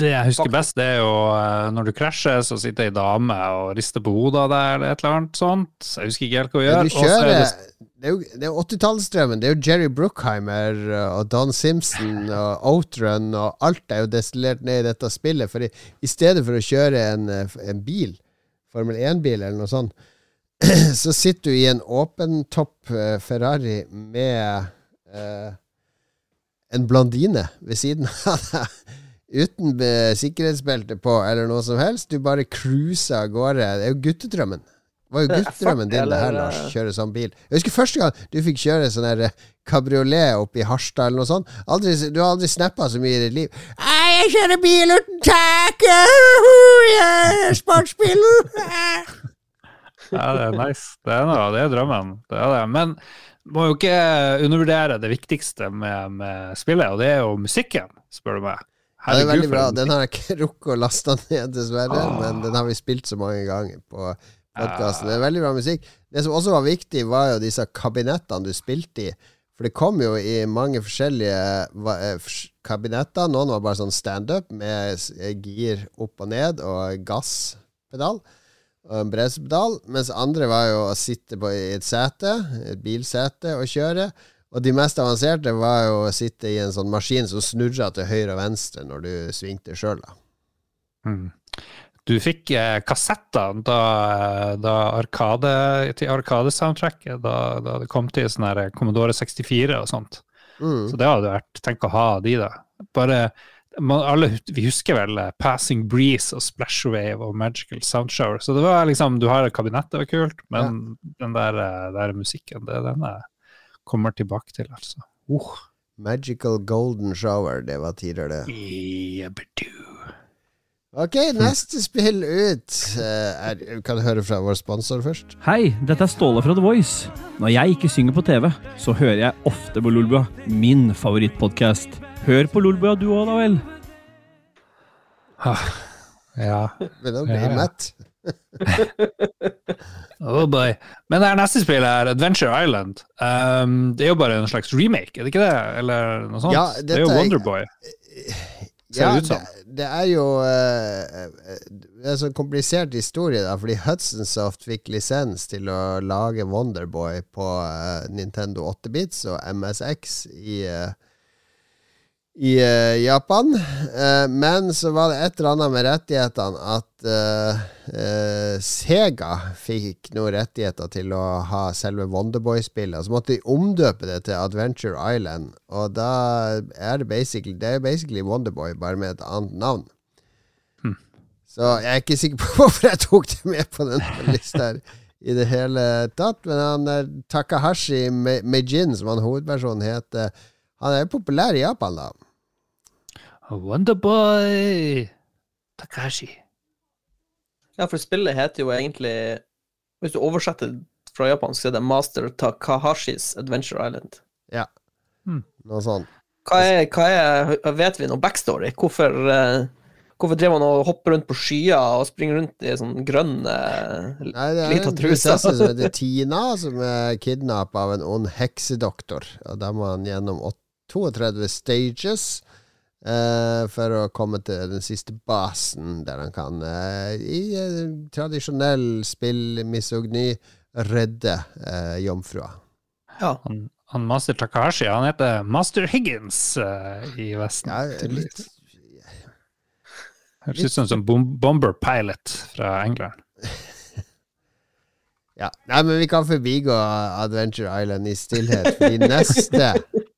Det jeg husker best, det er jo eh, når du krasjer, så sitter ei dame og rister på hodet av deg, eller et eller annet sånt. Jeg husker ikke helt hva hun gjør. er kjører det- Det er jo, er jo 80-tallsdrømmen. Det er jo Jerry Bruckheimer uh, og Don Simpson og Outrun og alt er jo destillert ned i dette spillet. For i, i stedet for å kjøre en, uh, en bil, Formel 1-bil eller noe sånt, så sitter du i en åpentopp topp Ferrari med eh, en blondine ved siden av deg. Uten sikkerhetsbelte på eller noe som helst. Du bare cruiser av gårde. Det er jo guttedrømmen. Det var jo guttedrømmen din, det her, Lars. eh, Kjøre sånn bil. Jeg husker første gang du fikk kjøre sånn her eh, kabriolet oppe i Harstad eller noe sånt. Aldri, du har aldri snappa så mye i ditt liv. Nei, jeg kjører bil uten tak! Sportsbil! Ja, det er nice. Det er, noe, det er drømmen. Det er det. Men må jo ikke undervurdere det viktigste med, med spillet, og det er jo musikken, spør du meg. Ja, det er veldig bra. Den har jeg ikke rukket å laste ned, dessverre. Ah. Men den har vi spilt så mange ganger på podkasten. Det er veldig bra musikk. Det som også var viktig, var jo disse kabinettene du spilte i. For det kom jo i mange forskjellige eh, kabinetter. Noen var bare sånn standup med eh, gir opp og ned og gasspedal. Og en bremsepedal. Mens andre var jo å sitte på i et sete, et bilsete, og kjøre. Og de mest avanserte var jo å sitte i en sånn maskin som snurra til høyre og venstre når du svingte sjøl, da. Mm. Du fikk eh, kassetter da, da Arkade, til Arkade-soundtracket, da, da det kom til sånn her Commodore 64 og sånt. Mm. Så det hadde vært Tenk å ha de, da. Bare man, alle, Vi husker vel eh, Passing Breeze og Splash Wave og Magical Soundshower. Så det var liksom Du har et kabinett, det var kult, men den der, eh, der musikken, det er den jeg kommer tilbake til, altså. Uh. Magical Golden Shower, det var tidligere, det. Ok, neste spill ut uh, er, Kan høre fra vår sponsor først? Hei, dette er Ståle fra The Voice. Når jeg ikke synger på TV, så hører jeg ofte på Lolbua, min favorittpodkast. Hør på Lolbua du òg, da vel. Ah, ja. Men å bli Ja, ja. mett. Oh boy. Men det her neste spillet er Adventure Island. Um, det er jo bare en slags remake, er det ikke det? Eller noe sånt? Ja, det er jo er- Wonderboy. Ja, det det, det er jo eh, Det er en sånn komplisert historie, da, fordi Hudson Soft fikk lisens til å lage Wonderboy på uh, Nintendo 8-bits og MSX i eh, i uh, Japan. Uh, men så var det et eller annet med rettighetene at uh, Sega fikk noen rettigheter til å ha selve Wonderboy-spillet. Så måtte de omdøpe det til Adventure Island, og da er det basically, det er basically Wonderboy, bare med et annet navn. Så jeg er ikke sikker på hvorfor jeg tok det med på den lista her i det hele tatt. Men han Takahashi Me- Meijin, som han hovedpersonen heter, han er populær i Japan, da. Wonderboy Takashi. Ja, for spillet heter jo egentlig Hvis du oversetter fra japansk, så er det Master Takahashis Adventure Island. Ja, Noe sånt. Hva er, hva er Vet vi noe backstory? Hvorfor, uh, hvorfor drev han og hopper rundt på skyer og springer rundt i sånn grønn eh, Nei, det er en prinsesse som heter Tina, som er kidnappa av en ond heksedoktor. Og da må han gjennom 32 stages eh, for å komme til den siste basen, der han kan, uh, i uh, tradisjonell spill-misogny, redde eh, jomfrua. Ja. Han, han Master Takashi han heter Master Higgins i Vesten. Ja, litt. Høres ut som en bom bomber pilot fra England. Ja. Nei, men vi kan forbigå Adventure Island i stillhet, fordi neste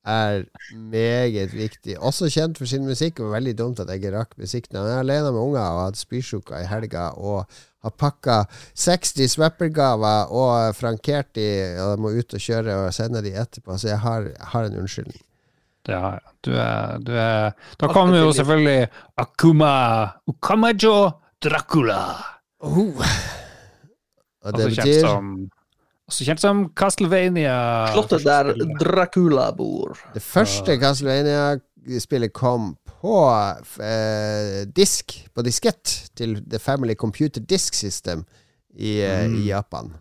er meget viktig. Også kjent for sin musikk. Det var veldig dumt at jeg ikke rakk musikk. Når jeg er alene med unger og har hatt spysjuka i helga og har pakka 60 Swapper-gaver og frankert de og jeg må ut og kjøre og sende de etterpå, så jeg har, har en unnskyldning. Ja. Du er, du er Da kommer jo selvfølgelig Akuma Ukamajo Dracula. Oh. Og det kjent betyr som også kjent som Castlevania. Slottet der Dracula bor. Det første Castlevania-spillet kom på eh, disk, på diskett, til The Family Computer Disk System i, eh, Mm. i Japan.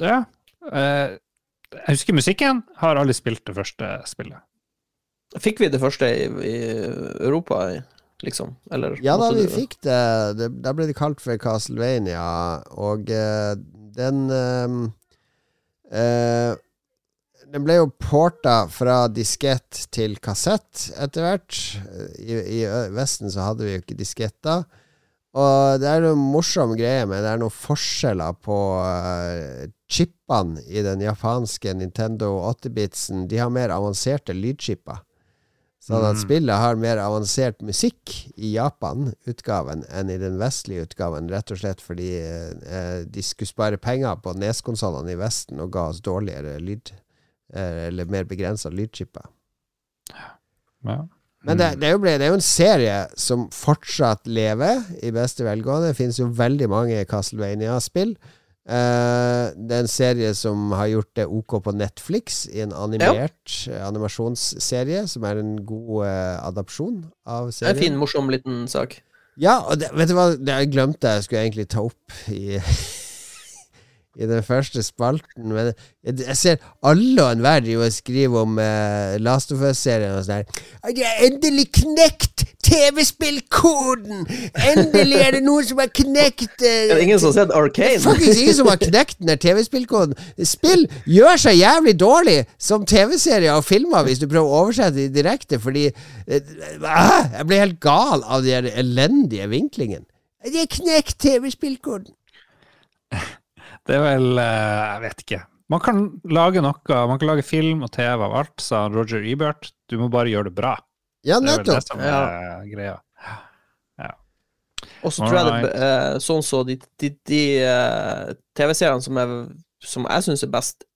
Ja. eh, jeg husker musikken. Har aldri spilt det første spillet. Fikk vi det første i, i Europa, liksom? Eller Ja da, vi fikk det. det. Da ble det kalt for Castlevania, og eh, den ehm, eh, Den ble jo porta fra diskett til kassett etter hvert. I, I Vesten så hadde vi jo ikke disketter. Og det er noen morsom greie med det er noen forskjeller på uh, chipene i den japanske Nintendo 8-bitsen. De har mer avanserte lydchipper. Sånn at Mm. spillet har mer avansert musikk i Japan-utgaven enn i den vestlige utgaven, rett og slett fordi eh, de skulle spare penger på Nes-konsollene i Vesten og ga oss dårligere lyd, eh, eller mer begrensa lydchipper. Ja. Men det, det, er jo det er jo en serie som fortsatt lever i beste velgående. Det finnes jo veldig mange Castlevania-spill. Eh, det er en serie som har gjort det ok på Netflix, i en animert ja. animasjonsserie, som er en god eh, adopsjon av Det er en fin, morsom liten sak. Ja, og det, vet du hva, det jeg glemte jeg skulle egentlig ta opp i I den første spalten. Men jeg, jeg ser alle og enhver driver og skriver om eh, Last of Us-serien og sånn her. «Ai, har endelig knekt TV-spillkoden! Endelig er det noen som har knekt eh, Er det ingen som har sett det er Arcane? faktisk ingen som har knekt den der TV-spillkoden. Spill gjør seg jævlig dårlig som TV-serier og filmer hvis du prøver å oversette det direkte, fordi eh, ah, Jeg blir helt gal av den elendige vinklingen. De har knekt TV-spillkoden. Det er vel eh, Jeg vet ikke. Man kan lage noe, man kan lage film og TV av alt, sa Roger Ebert. Du må bare gjøre det bra. Ja, Det er vel det som er greia. Og så tror jeg det eh, sånn så de, de, de eh, TV-seriene som, som jeg syns er best,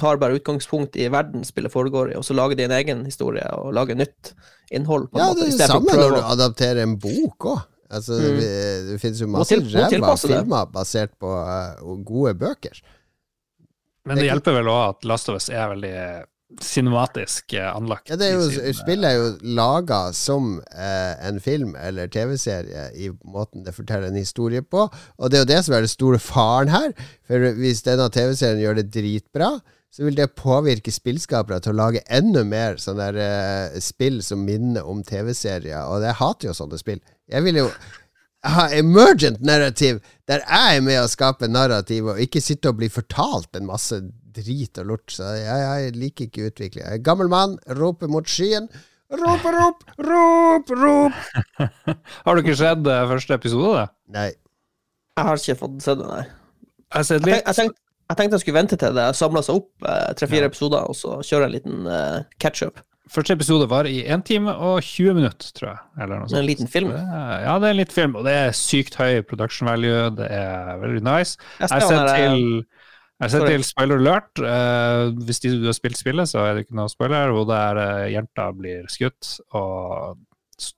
tar bare utgangspunkt i verden spillet foregår i, og så lager de en egen historie og lager nytt innhold. på en Ja, måte, det er det samme når du adapterer en bok òg. Altså, Mm. det, det finnes jo masse ræva filmer basert på uh, gode bøker. Men det hjelper vel òg at Last of Us er veldig cinematisk eh, anlagt. Ja, det er jo, sin- spillet er jo laga som eh, en film eller TV-serie i måten det forteller en historie på, og det er jo det som er den store faren her. For hvis denne TV-serien gjør det dritbra, så vil det påvirke spillskapere til å lage enda mer sånne der, eh, spill som minner om TV-serier, og jeg hater jo sånne spill. Jeg vil jo ha emergent narrativ, der jeg er med å skape narrativ, og ikke sitte og bli fortalt en masse drit og lort. Så jeg, jeg liker ikke utvikling. Jeg er gammel mann, roper mot skyen. Rop, rop, rop, rop! Har du ikke sett uh, første episode? da? Nei. Jeg har ikke fått sett det, nei. Jeg Jeg, litt. tenk, jeg, tenkte, jeg tenkte jeg skulle vente til det samla seg opp eh, tre-fire episoder, og så kjøre en liten uh, catch-up. Første episode var i 1 time og 20 minutter, tror jeg. Eller noe En liten film. Det er- Ja, det er en liten film, og det er sykt høy production value. Det er veldig nice. Jeg har sett til, til spoiler alert. Uh, hvis de, du har spilt spillet, så er det ikke noe spoiler. Hvor der uh, jenta blir skutt, og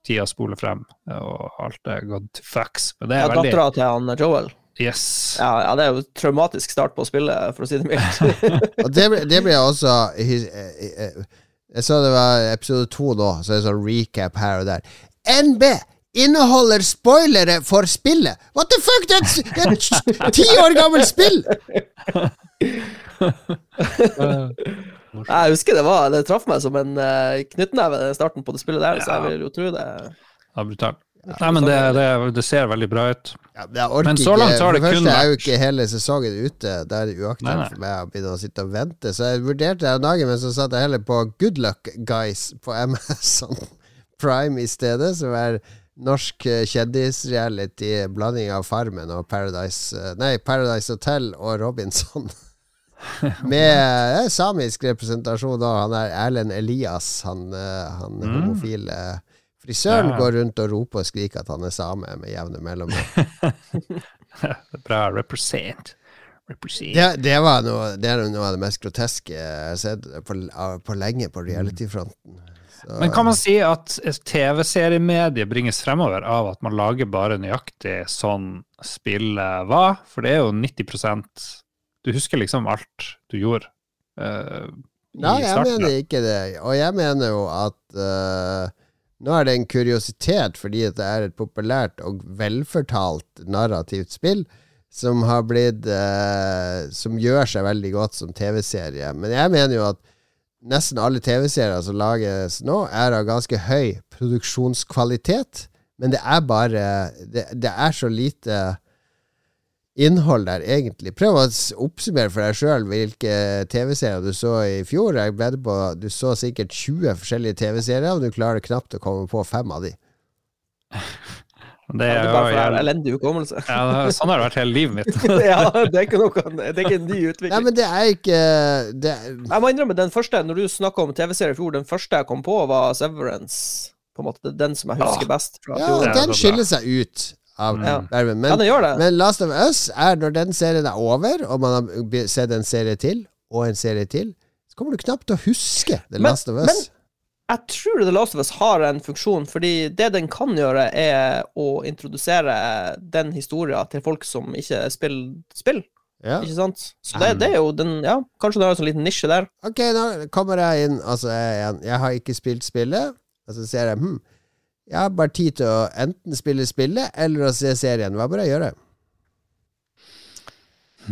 tida spoler frem, og alt er gone to fucks. Men det ja, er veldig Dattera til han eh, Joel. Yes. Ja, ja, det er jo traumatisk start på spillet, for å si det mildt. Det, det blir også eh, eh, Jeg så det var episode to nå, så det er sånn recap her og der. NB inneholder spoilere for spillet! What the fuck? Det er et, ti år gammelt spill! Jeg husker det var Det traff meg som en uh, knyttneve, starten på det spillet der, så jeg vil jo tro det. Det er Nei, men det, det, det ser veldig bra ut. Ja, men så langt har For det det kun første er jo ikke hele sesongen ute. Er det nei. uaktuelt for meg å begynne å sitte og vente. Så jeg vurderte om dagen, men så satt jeg heller på Good Luck Guys på Amazon Prime i stedet, som er norsk eh, kjendisreality, blanding av Farmen og Paradise eh, Nei, Paradise Hotel og Robinson. Med eh, samisk representasjon òg. Han er Erlend Elias, han, han Mm. homofile frisøren, Ja. går rundt og roper og skriker at han er same med jevne mellomrom. Bra represent. represent. Det, det, var noe, det er noe av det mest groteske jeg har sett på, på lenge på reality-fronten. Men kan man si at TV-seriemediet bringes fremover av at man lager bare nøyaktig sånn spillet var? For det er jo 90% Du husker liksom alt du gjorde uh, i Nei, jeg mener ikke det. Og jeg mener jo at eh, nå er det en kuriositet fordi det er et populært og velfortalt narrativt spill som har blitt eh, Som gjør seg veldig godt som TV-serie. Men jeg mener jo at nesten alle TV-serier som lages nå, er av ganske høy produksjonskvalitet. Men det er bare Det, det er så lite innhold der, egentlig. Prøv å oppsummere for deg sjøl hvilke TV-serier du så i fjor. Jeg vedder på Du så sikkert 20 forskjellige TV-serier, og du klarer knapt å komme på fem av de. Det Det er er jo jævlig- elendig hukommelse. ja, sånn har det vært hele livet mitt. ja, det er ikke noe Det er ikke en ny utvikling. Nei, men det er ikke det, Jeg må innrømme, den første, når du snakka om TV-serier i fjor, den første jeg kom på, var Severance. På en måte, er Den som jeg husker best fra Ja, er den skiller seg ut av. Ja. Men, Ja, den gjør det. men Last of Us er når den serien er over, og man har sett en serie til, og en serie til, så kommer du knapt til å huske The Men- Last of Us. men- Jeg tror The Last of Us har en funksjon, fordi det den kan gjøre, er å introdusere den historien til folk som ikke spiller spill. Ja. Ikke sant? Så det, det er jo den Ja, kanskje du har en sånn liten nisje der. Ok, nå kommer jeg inn. Altså, jeg, jeg har ikke spilt spillet. Og så ser jeg hm, jeg har bare tid til å enten spille spillet eller å se serien. Hva bør jeg gjøre?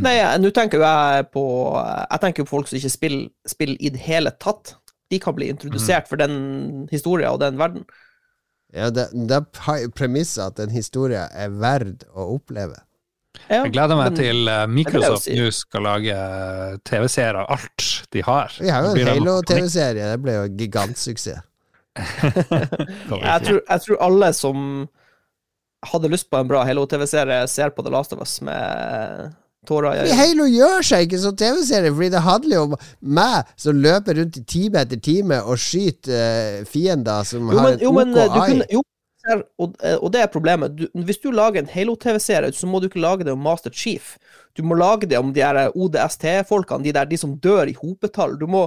Nei, nå tenker jo jeg på Jeg tenker jo på folk som ikke spiller spill i det hele tatt. De kan bli introdusert for den historien og den verden. Ja, det, det er premisset at en historie er verd å oppleve. Ja, Jeg gleder meg men- til eh, Microsoft si. nå skal lage eh, TV-serier av alt de har. Vi har jo en Halo-TV-serie. Det ble jo gigantsuksess. Jeg tror, jeg tror alle som hadde lyst på en bra Halo-TV-serie, ser på The Last of Us med tårer i øynene. Halo gjør seg ikke som TV-serie, fordi det handler jo om meg som løper rundt i time etter time og skyter uh, fiender som Jo, har et jo, men OK eh, kunne jo, og, eh, og det er problemet. Du, hvis du lager en Halo-TV-serie, så må du ikke lage det om Master Chief. Du må lage det om de ODST-folkene, de der de som dør i hopetall. Du må,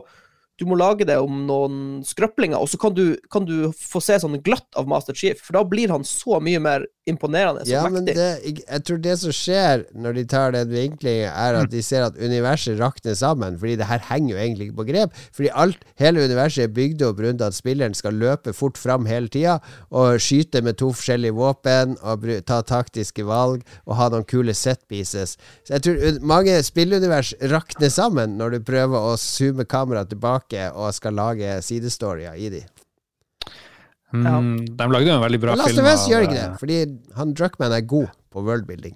du må lage det om noen skrøplinger, og så kan du, kan du få se sånn glatt av Master Chief, for da blir han så mye mer imponerende og Ja, men mektig. det, jeg, jeg tror det som skjer når de tar den vinklingen, er at de ser at universet rakner sammen. Fordi det her henger jo egentlig ikke på grep. Fordi alt, hele universet er bygd opp rundt at spilleren skal løpe fort fram hele tida og skyte med to forskjellige våpen og ta taktiske valg og ha noen kule set pieces. Så jeg tror mange spillunivers rakner sammen når du prøver å zoome kameraet tilbake og skal lage sidestorier i de. Mm, de lagde jo en veldig bra Last film of Us gjør ikke eh, det, fordi han Druckman er god på worldbuilding.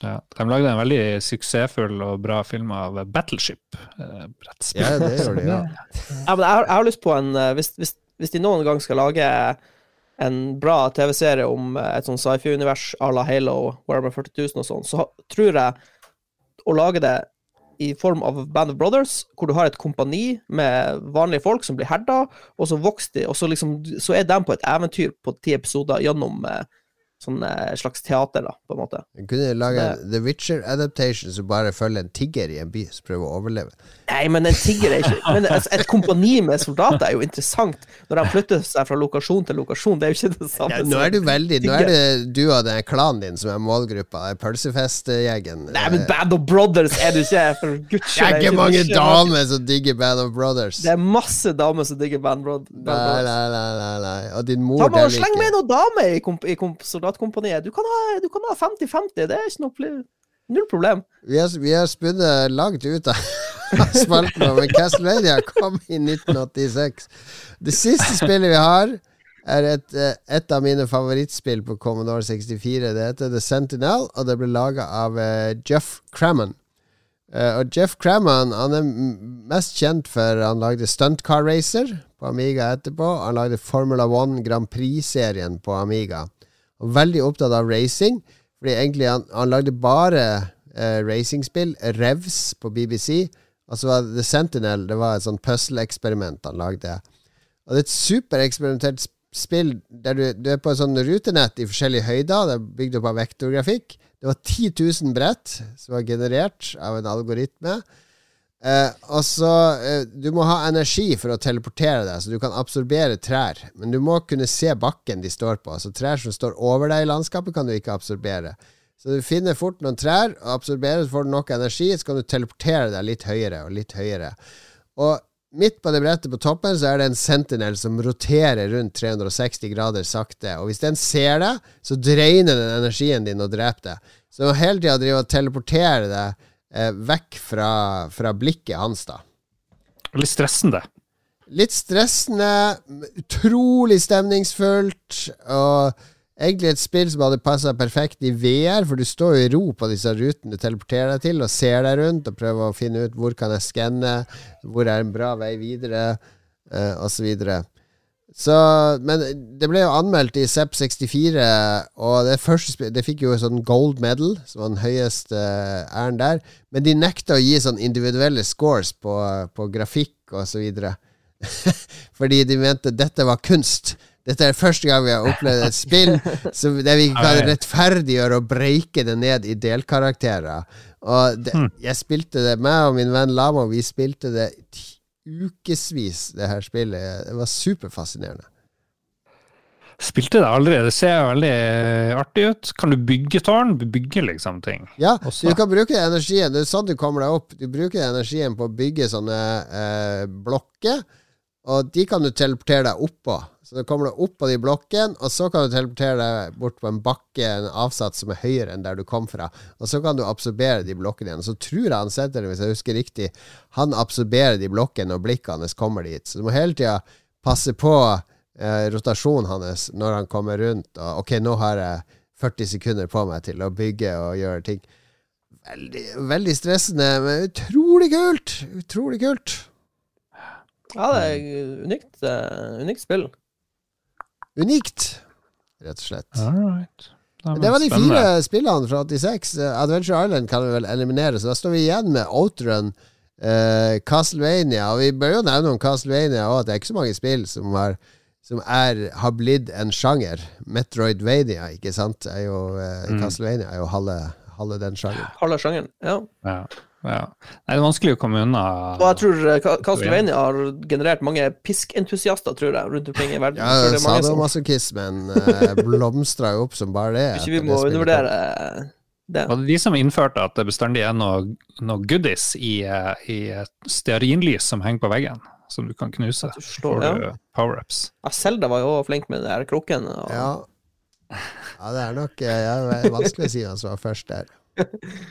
Ja, de lagde en veldig suksessfull og bra film av Battleship. eh. Ja, det gjør de, ja. Ja, men jeg, har, jeg har lyst på en eh, hvis, hvis, hvis de noen gang skal lage en bra TV-serie om eh, et sånn sci-fi-univers à la Halo, Warhammer 40 000 og sånn, så tror jeg å lage det i form av Band of Brothers, hvor du har et kompani med vanlige folk som blir herda, og så vokser de, og så, liksom, så er de på et eventyr på ti episoder gjennom eh, sånn eh, slags teater, da, på en måte. Du kunne lage en The Witcher adaptation som bare følger en tigger i en by som prøver å overleve. Nei, men en tigger er ikke Men et, et kompani med soldater er jo interessant, når de flytter seg fra lokasjon til lokasjon. Det er jo ikke det samme. Ja, nå er du veldig Nå er det du og den klanen din som er målgruppa. Pølsefestgjengen. Nei, men Band of Brothers er du ikke, for guds Det er ikke mange damer som digger Band of Brothers. Det er masse damer som digger Band, Bro Band Nei, Brothers. nei, nei, nei, nei. Og din mor, Ta med og Sleng med noen damer i, komp i komp soldatkompaniet. Du kan ha du kan ha 50-50, det er ikke noe Null problem. Vi har, vi har spunnet langt ut av av spalten, men Castlevania kom i 1986. Det siste spillet vi har, er et, eh, et av mine favorittspill på Commodore 64. Det heter The Sentinel, og det ble laga av uh, Jeff Crammon. Uh, og Jeff Crammon han er mest kjent for Han lagde Stunt Car Racer på Amiga etterpå. Han lagde Formula One Grand Prix-serien på Amiga. Og veldig opptatt av racing. Fordi egentlig han, han lagde bare uh, racingspill. Revs på BBC. Og så var The Sentinel Det var et sånn puzzle-eksperiment han lagde. Og det er et supereksperimentert sp- spill der du, du er på et sånn rutenett i forskjellige høyder. Det er bygd opp av vektorgrafikk. Det var 10 000 brett som var generert av en algoritme. Eh, og så eh, Du må ha energi for å teleportere deg, så du kan absorbere trær. Men du må kunne se bakken de står på. Altså Trær som står over deg i landskapet, kan du ikke absorbere. Så du finner fort noen trær, og absorberer, så får du nok energi, så kan du teleportere deg litt høyere og litt høyere. Og midt på det brettet på toppen så er det en sentinel som roterer rundt 360 grader sakte. Og hvis den ser deg, så dreiner den energien din og dreper deg. Så du må hele tida drive og teleportere deg eh, vekk fra, fra blikket hans, da. Litt stressende. Litt stressende, utrolig stemningsfullt, og egentlig et spill som hadde passa perfekt i VR, for du står jo i ro på disse rutene du teleporterer deg til, og ser deg rundt og prøver å finne ut hvor kan jeg skanne, hvor er en bra vei videre, eh, og så. Men det ble jo anmeldt i ZEP64, og det første Det fikk jo sånn gold medal, som var den høyeste eh, æren der. Men de nekta å gi sånn individuelle scores på, på grafikk og så videre. Fordi de mente dette var kunst. Dette er første gang vi har opplevd et spill der vi kan rettferdiggjøre og breike det ned i delkarakterer. Og det, jeg spilte det, meg og min venn Lama, vi spilte det ukevis, det her spillet. Det var superfascinerende. Spilte det aldri. Det ser veldig artig ut. Kan du bygge tårn? Du liksom ting. Ja, Også. du kan bruke energien. Det er sånn du kommer deg opp. Du bruker energien på å bygge sånne eh, blokker, og de kan du teleportere deg oppå. Så da kommer du opp på de blokkene, og så kan du teleportere deg bort på en bakke, en avsats som er høyere enn der du kom fra. Og så kan du absorbere de blokkene igjen. Så tror jeg han setter det, hvis jeg husker riktig, han absorberer de blokkene når blikket hans kommer dit. Så du må hele tida passe på eh, rotasjonen hans når han kommer rundt. Og ok, nå har jeg 40 sekunder på meg til å bygge og gjøre ting. Veldig, veldig stressende, men utrolig kult! Utrolig kult. Ja, det er unikt, uh, unikt spill. Unikt, rett og slett. All right. Det var de fire spillene fra 86. Eh, Adventure Island kan vi vel eliminere, så da står vi igjen med Outrun, uh, Castlevania. Og vi bør jo nevne om Castlevania òg, at det er ikke så mange spill som har som er, har blitt en sjanger. Metroidvania, ikke sant? Er jo, uh, Mm. Castlevania er jo halve, halve den sjangeren. Halve sjangeren. Ja. Ja, ja. Nei, det er vanskelig å komme unna. Og jeg tror eh, Castlevania har generert mange piskentusiaster, tror jeg, rundt omkring i verden. Ja, mange som- sadomasochismen eh, blomstra jo opp som bare det. Ikke vi må det undervurdere det. Var det de som innførte at det bestandig er noe, noe goodies i, eh, i et stearinlys som henger på veggen, som du kan knuse? Får ja. du power-ups. Ja, Selda var jo flink med den der krukken. Og... Ja. ja, det er nok eh, ja, det er vanskelig å si hvem som var først der.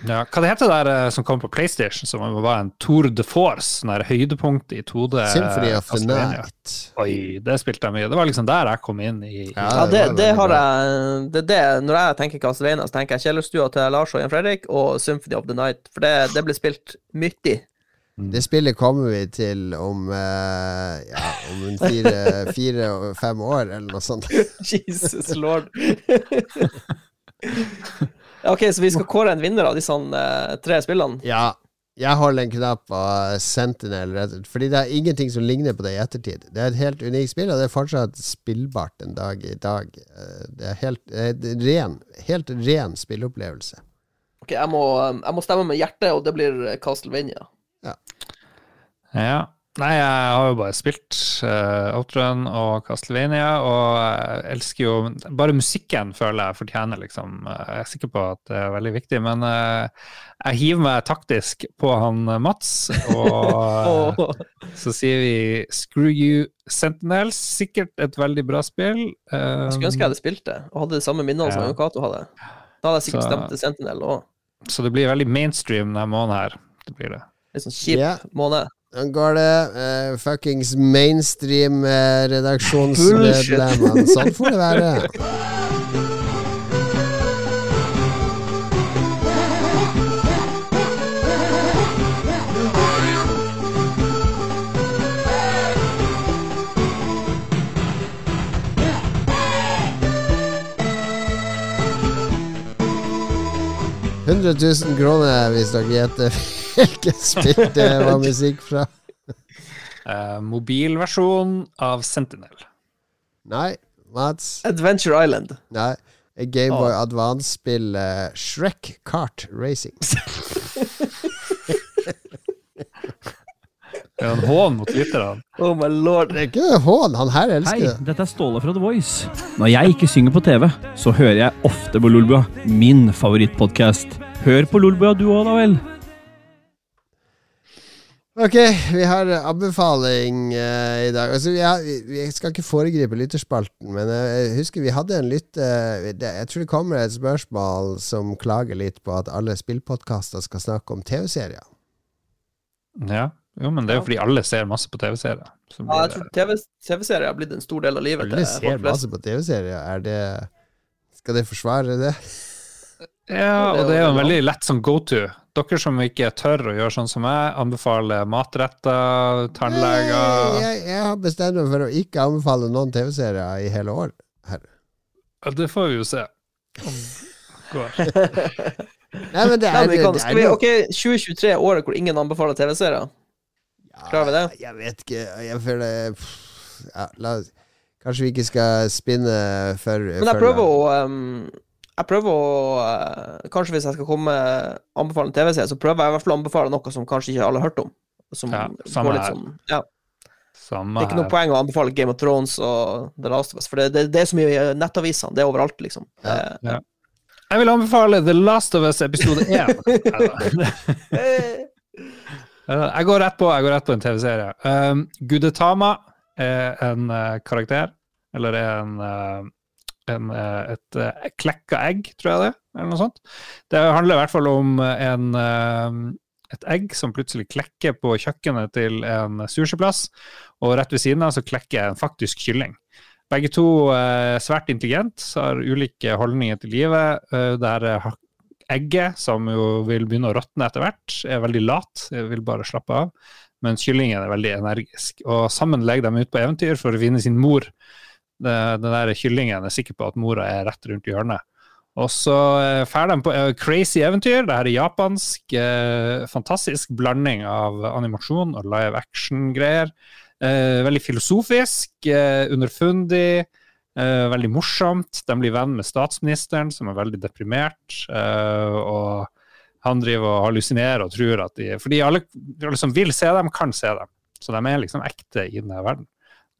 Ja, hva det heter det der eh, som kom på PlayStation, som var en Tour de Force, sånn der høydepunkt i 2D? Symphony of the Night. Oi, det spilte jeg mye. Det var liksom der jeg kom inn i, i Ja, det, det har jeg det, det, Når jeg tenker Castlevania, så tenker jeg Kjellerstua til Lars og Jan Fredrik og Symphony of the Night. For det, det ble spilt mye. Det spillet kommer vi til om eh, ja, om en fire, fire og fem år, eller noe sånt. Jesus lord. Ok, så vi skal kåre en vinner av disse uh, tre spillene? Ja, jeg holder en knapp på Sentinel, fordi det er ingenting som ligner på det i ettertid. Det er et helt unikt spill, og det er fortsatt spillbart en dag i dag. Eh, Det er helt, det er ren, helt ren spilleopplevelse. Ok, jeg må, jeg må stemme med hjertet, og det blir Castlevania. Ja. Ja. Nei, jeg har jo bare spilt uh, Outrun og Castlevania, og jeg elsker jo Bare musikken føler jeg fortjener, liksom. Jeg er sikker på at det er veldig viktig, men uh, jeg hiver meg taktisk på han eh, Mats, og Åh. så sier vi Screw you Sentinels. Sikkert et veldig bra spill. Jeg skulle ønske jeg hadde spilt det, og hadde de samme minnene som Ja. Cato hadde. Da hadde jeg sikkert Så- stemt til Sentinel òg. Så det blir veldig mainstream denne måneden her. Det blir det. Litt sånn kjip yeah. måned. Nå går det Uh, fuckings mainstream eh, redaksjonsmedlemmene. Sånn får det være. «100 000 kroner hvis dere gjetter hvilket spill det var musikk fra. Uh, mobilversjon av Sentinel. Nei, Mats. Adventure Island. Nei. Gameboy Advance-spillet uh, Shrek Kart Racing. Det er en hån mot lytterne. Oh my lord. Det er ikke en hån, han her elsker det. dette er Ståle fra The Voice. Når jeg ikke synger på TV, så hører jeg ofte på Lolbua, min favorittpodkast. Hør på Lolbua du òg, da vel. Ok, vi har anbefaling uh, i dag. Altså, vi, har, vi, vi skal ikke foregripe lytterspalten, men uh, jeg husker vi hadde en lytte... Uh, Jeg tror det kommer et spørsmål som klager litt på at alle spillpodkaster skal snakke om TV-serier. Ja. Jo, men det er jo fordi alle ser masse på TV-serier. Ja, jeg tror TV TV-serier har blitt en stor del av livet Alle til ser folk flest. masse på TV-serier. Er det Skal det forsvare det? Ja, og det er jo en veldig lett sånn go to. Dere som ikke tør å gjøre sånn som meg, anbefaler matretter, tannleger Jeg, jeg har bestemt meg for å ikke anbefale noen TV-serier i hele år. Her. Ja, Det får vi jo se. om går. Nei, men det Nei, er, men vi kan, skal vi, ok, 2023 er året hvor ingen anbefaler TV-serier. klarer vi det? Jeg vet ikke. Jeg føler pff, ja, la, Kanskje vi ikke skal spinne for Men jeg prøver å um, Jeg prøver å uh, Kanskje hvis jeg skal komme anbefale en TV-serie, så prøver jeg i hvert fall å anbefale noe som kanskje ikke alle har hørt om. Som Ja, samme går litt her. sånn Ja. Samme Det er ikke noe poeng å anbefale Game of Thrones og The Last of Us, for det, det, det er så mye i nettavisene. Det er overalt, liksom. Ja. ja. Jeg vil anbefale The Last of Us episode 1. eh, jeg går rett på jeg går rett på en TV-serie. Um, Gudetama er en eh, karakter, eller er en, eh, en et, et uh, klekka egg, tror jeg det, eller noe sånt. Det handler i hvert fall om en, eh, et egg som plutselig klekker på kjøkkenet til en sushiplass, og rett ved siden av så klekker en faktisk kylling. Begge to er svært intelligent, har ulike holdninger til livet. Eh, eh, egget, som jo vil begynne å råtne etter hvert, er veldig lat, vil bare slappe av. Mens kyllingen er veldig energisk. Og sammen legger de ut på eventyr for å finne sin mor. Den der kyllingen er sikker på at mora er rett rundt hjørnet. Og så eh, drar de på eh, crazy eventyr. Det her er japansk. Eh, fantastisk blanding av animasjon og live action-greier. Veldig filosofisk, underfundig, veldig morsomt. De blir venn med statsministeren, som er veldig deprimert. og han driver og hallusinerer og tror at de Fordi alle, alle som vil se dem, kan se dem. Så de er liksom ekte i denne verden.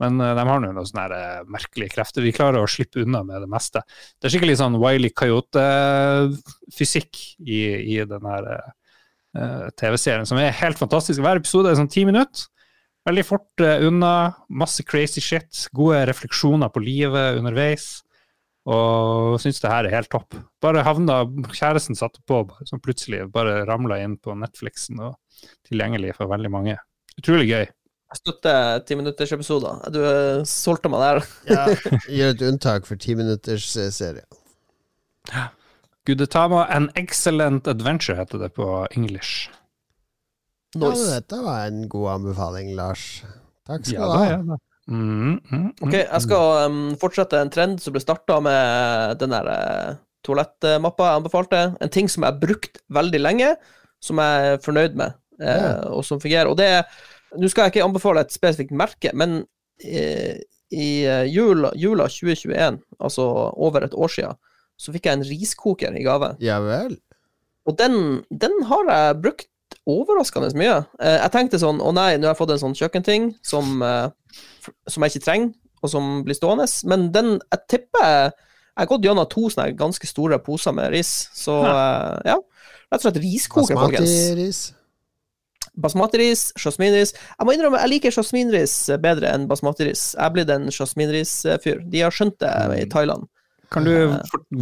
Men eh, de har nå noen sånne eh, merkelige krefter. De klarer å slippe unna med det meste. Det er skikkelig sånn Wiley Coyote-fysikk i, i den her eh, TV-serien, som er helt fantastisk. Hver episode er sånn ti minutter. Veldig fort unna. Masse crazy shit. Gode refleksjoner på livet underveis. Og syns det her er helt topp. Bare havna Kjæresten satte på, som plutselig bare ramla inn på Netflixen og tilgjengelig for veldig mange. Utrolig gøy. Jeg støtter timinuttersepisoder. Du eh, solgte meg der. Ja, gjør et unntak for timinuttersserie. eh, serie. Gudetama An Excellent Adventure heter det på English. Ja, Nice. dette var en god anbefaling, Lars. Takk skal Ja, du da, ha. ja, da. Mm, mm, mm. Ok, jeg skal um, fortsette en trend som ble starta med den der uh, toalettmappa jeg anbefalte. En ting som jeg har brukt veldig lenge, som jeg er fornøyd med, eh, Ja. og som fungerer. Og det er Nå skal jeg ikke anbefale et spesifikt merke, men eh, i eh, jula, jula 2021, altså over et år siden, så fikk jeg en riskoker i gave. Ja vel. Og den, den har jeg brukt overraskende mye. Eh, jeg tenkte sånn Å nei, nå har jeg fått en sånn kjøkkenting som, eh, som jeg ikke trenger, og som blir stående. Men den Jeg tipper Jeg har gått gjennom to sånne ganske store poser med ris. Så ja. ja. Rett og slett riskoker, folkens. Basmati-ris. Basmati-ris, jasminris. Jeg må innrømme, jeg liker sjasminris bedre enn basmati-ris. Jeg er blitt en sjasminris-fyr. De har skjønt det i Thailand. Kan du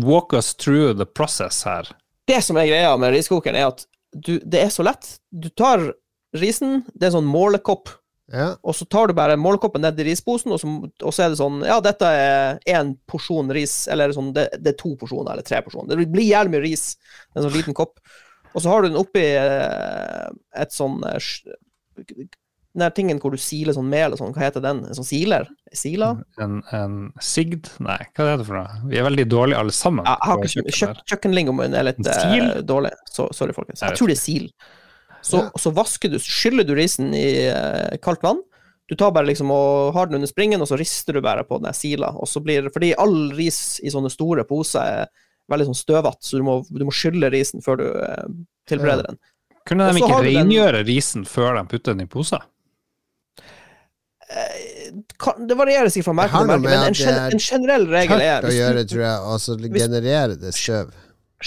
walk us through the process her? det som er greia med riskokeren, er at du, det er så lett. Du tar risen, det er en sånn målekopp, Ja. og så tar du bare målekoppen ned i risposen, og så, og så er det sånn Ja, dette er én porsjon ris, eller sånn, det, det er to porsjoner, eller tre porsjoner. Det blir jævlig mye ris, Det er en sånn liten kopp. Og så har du den oppi eh, et sånn eh, Den der tingen hvor du siler sånn mel og sånn, hva heter den? En sånn siler? Sila? En, en sigd? Nei, hva er det for noe? Vi er veldig dårlige alle sammen. Ja, jeg har ikke kjøk. Kjøkkenlingoen er litt uh, dårlig. Så, sorry, folkens. Jeg tror det er sil. Så, Ja. så vasker du, skyller du risen i uh, kaldt vann. Du tar bare liksom og har den under springen, og så rister du bare på den sila. Og så blir, fordi all ris i sånne store poser er veldig sånn støvete, så du må, du må skylle risen før du eh, tilbereder den. Kunne de ikke rengjøre den- risen før de putter den i poser? Det varierer sikkert fra merke til merke, men en, gen, en generell regel er Tørt å gjøre, tror jeg, og så genererer det støv.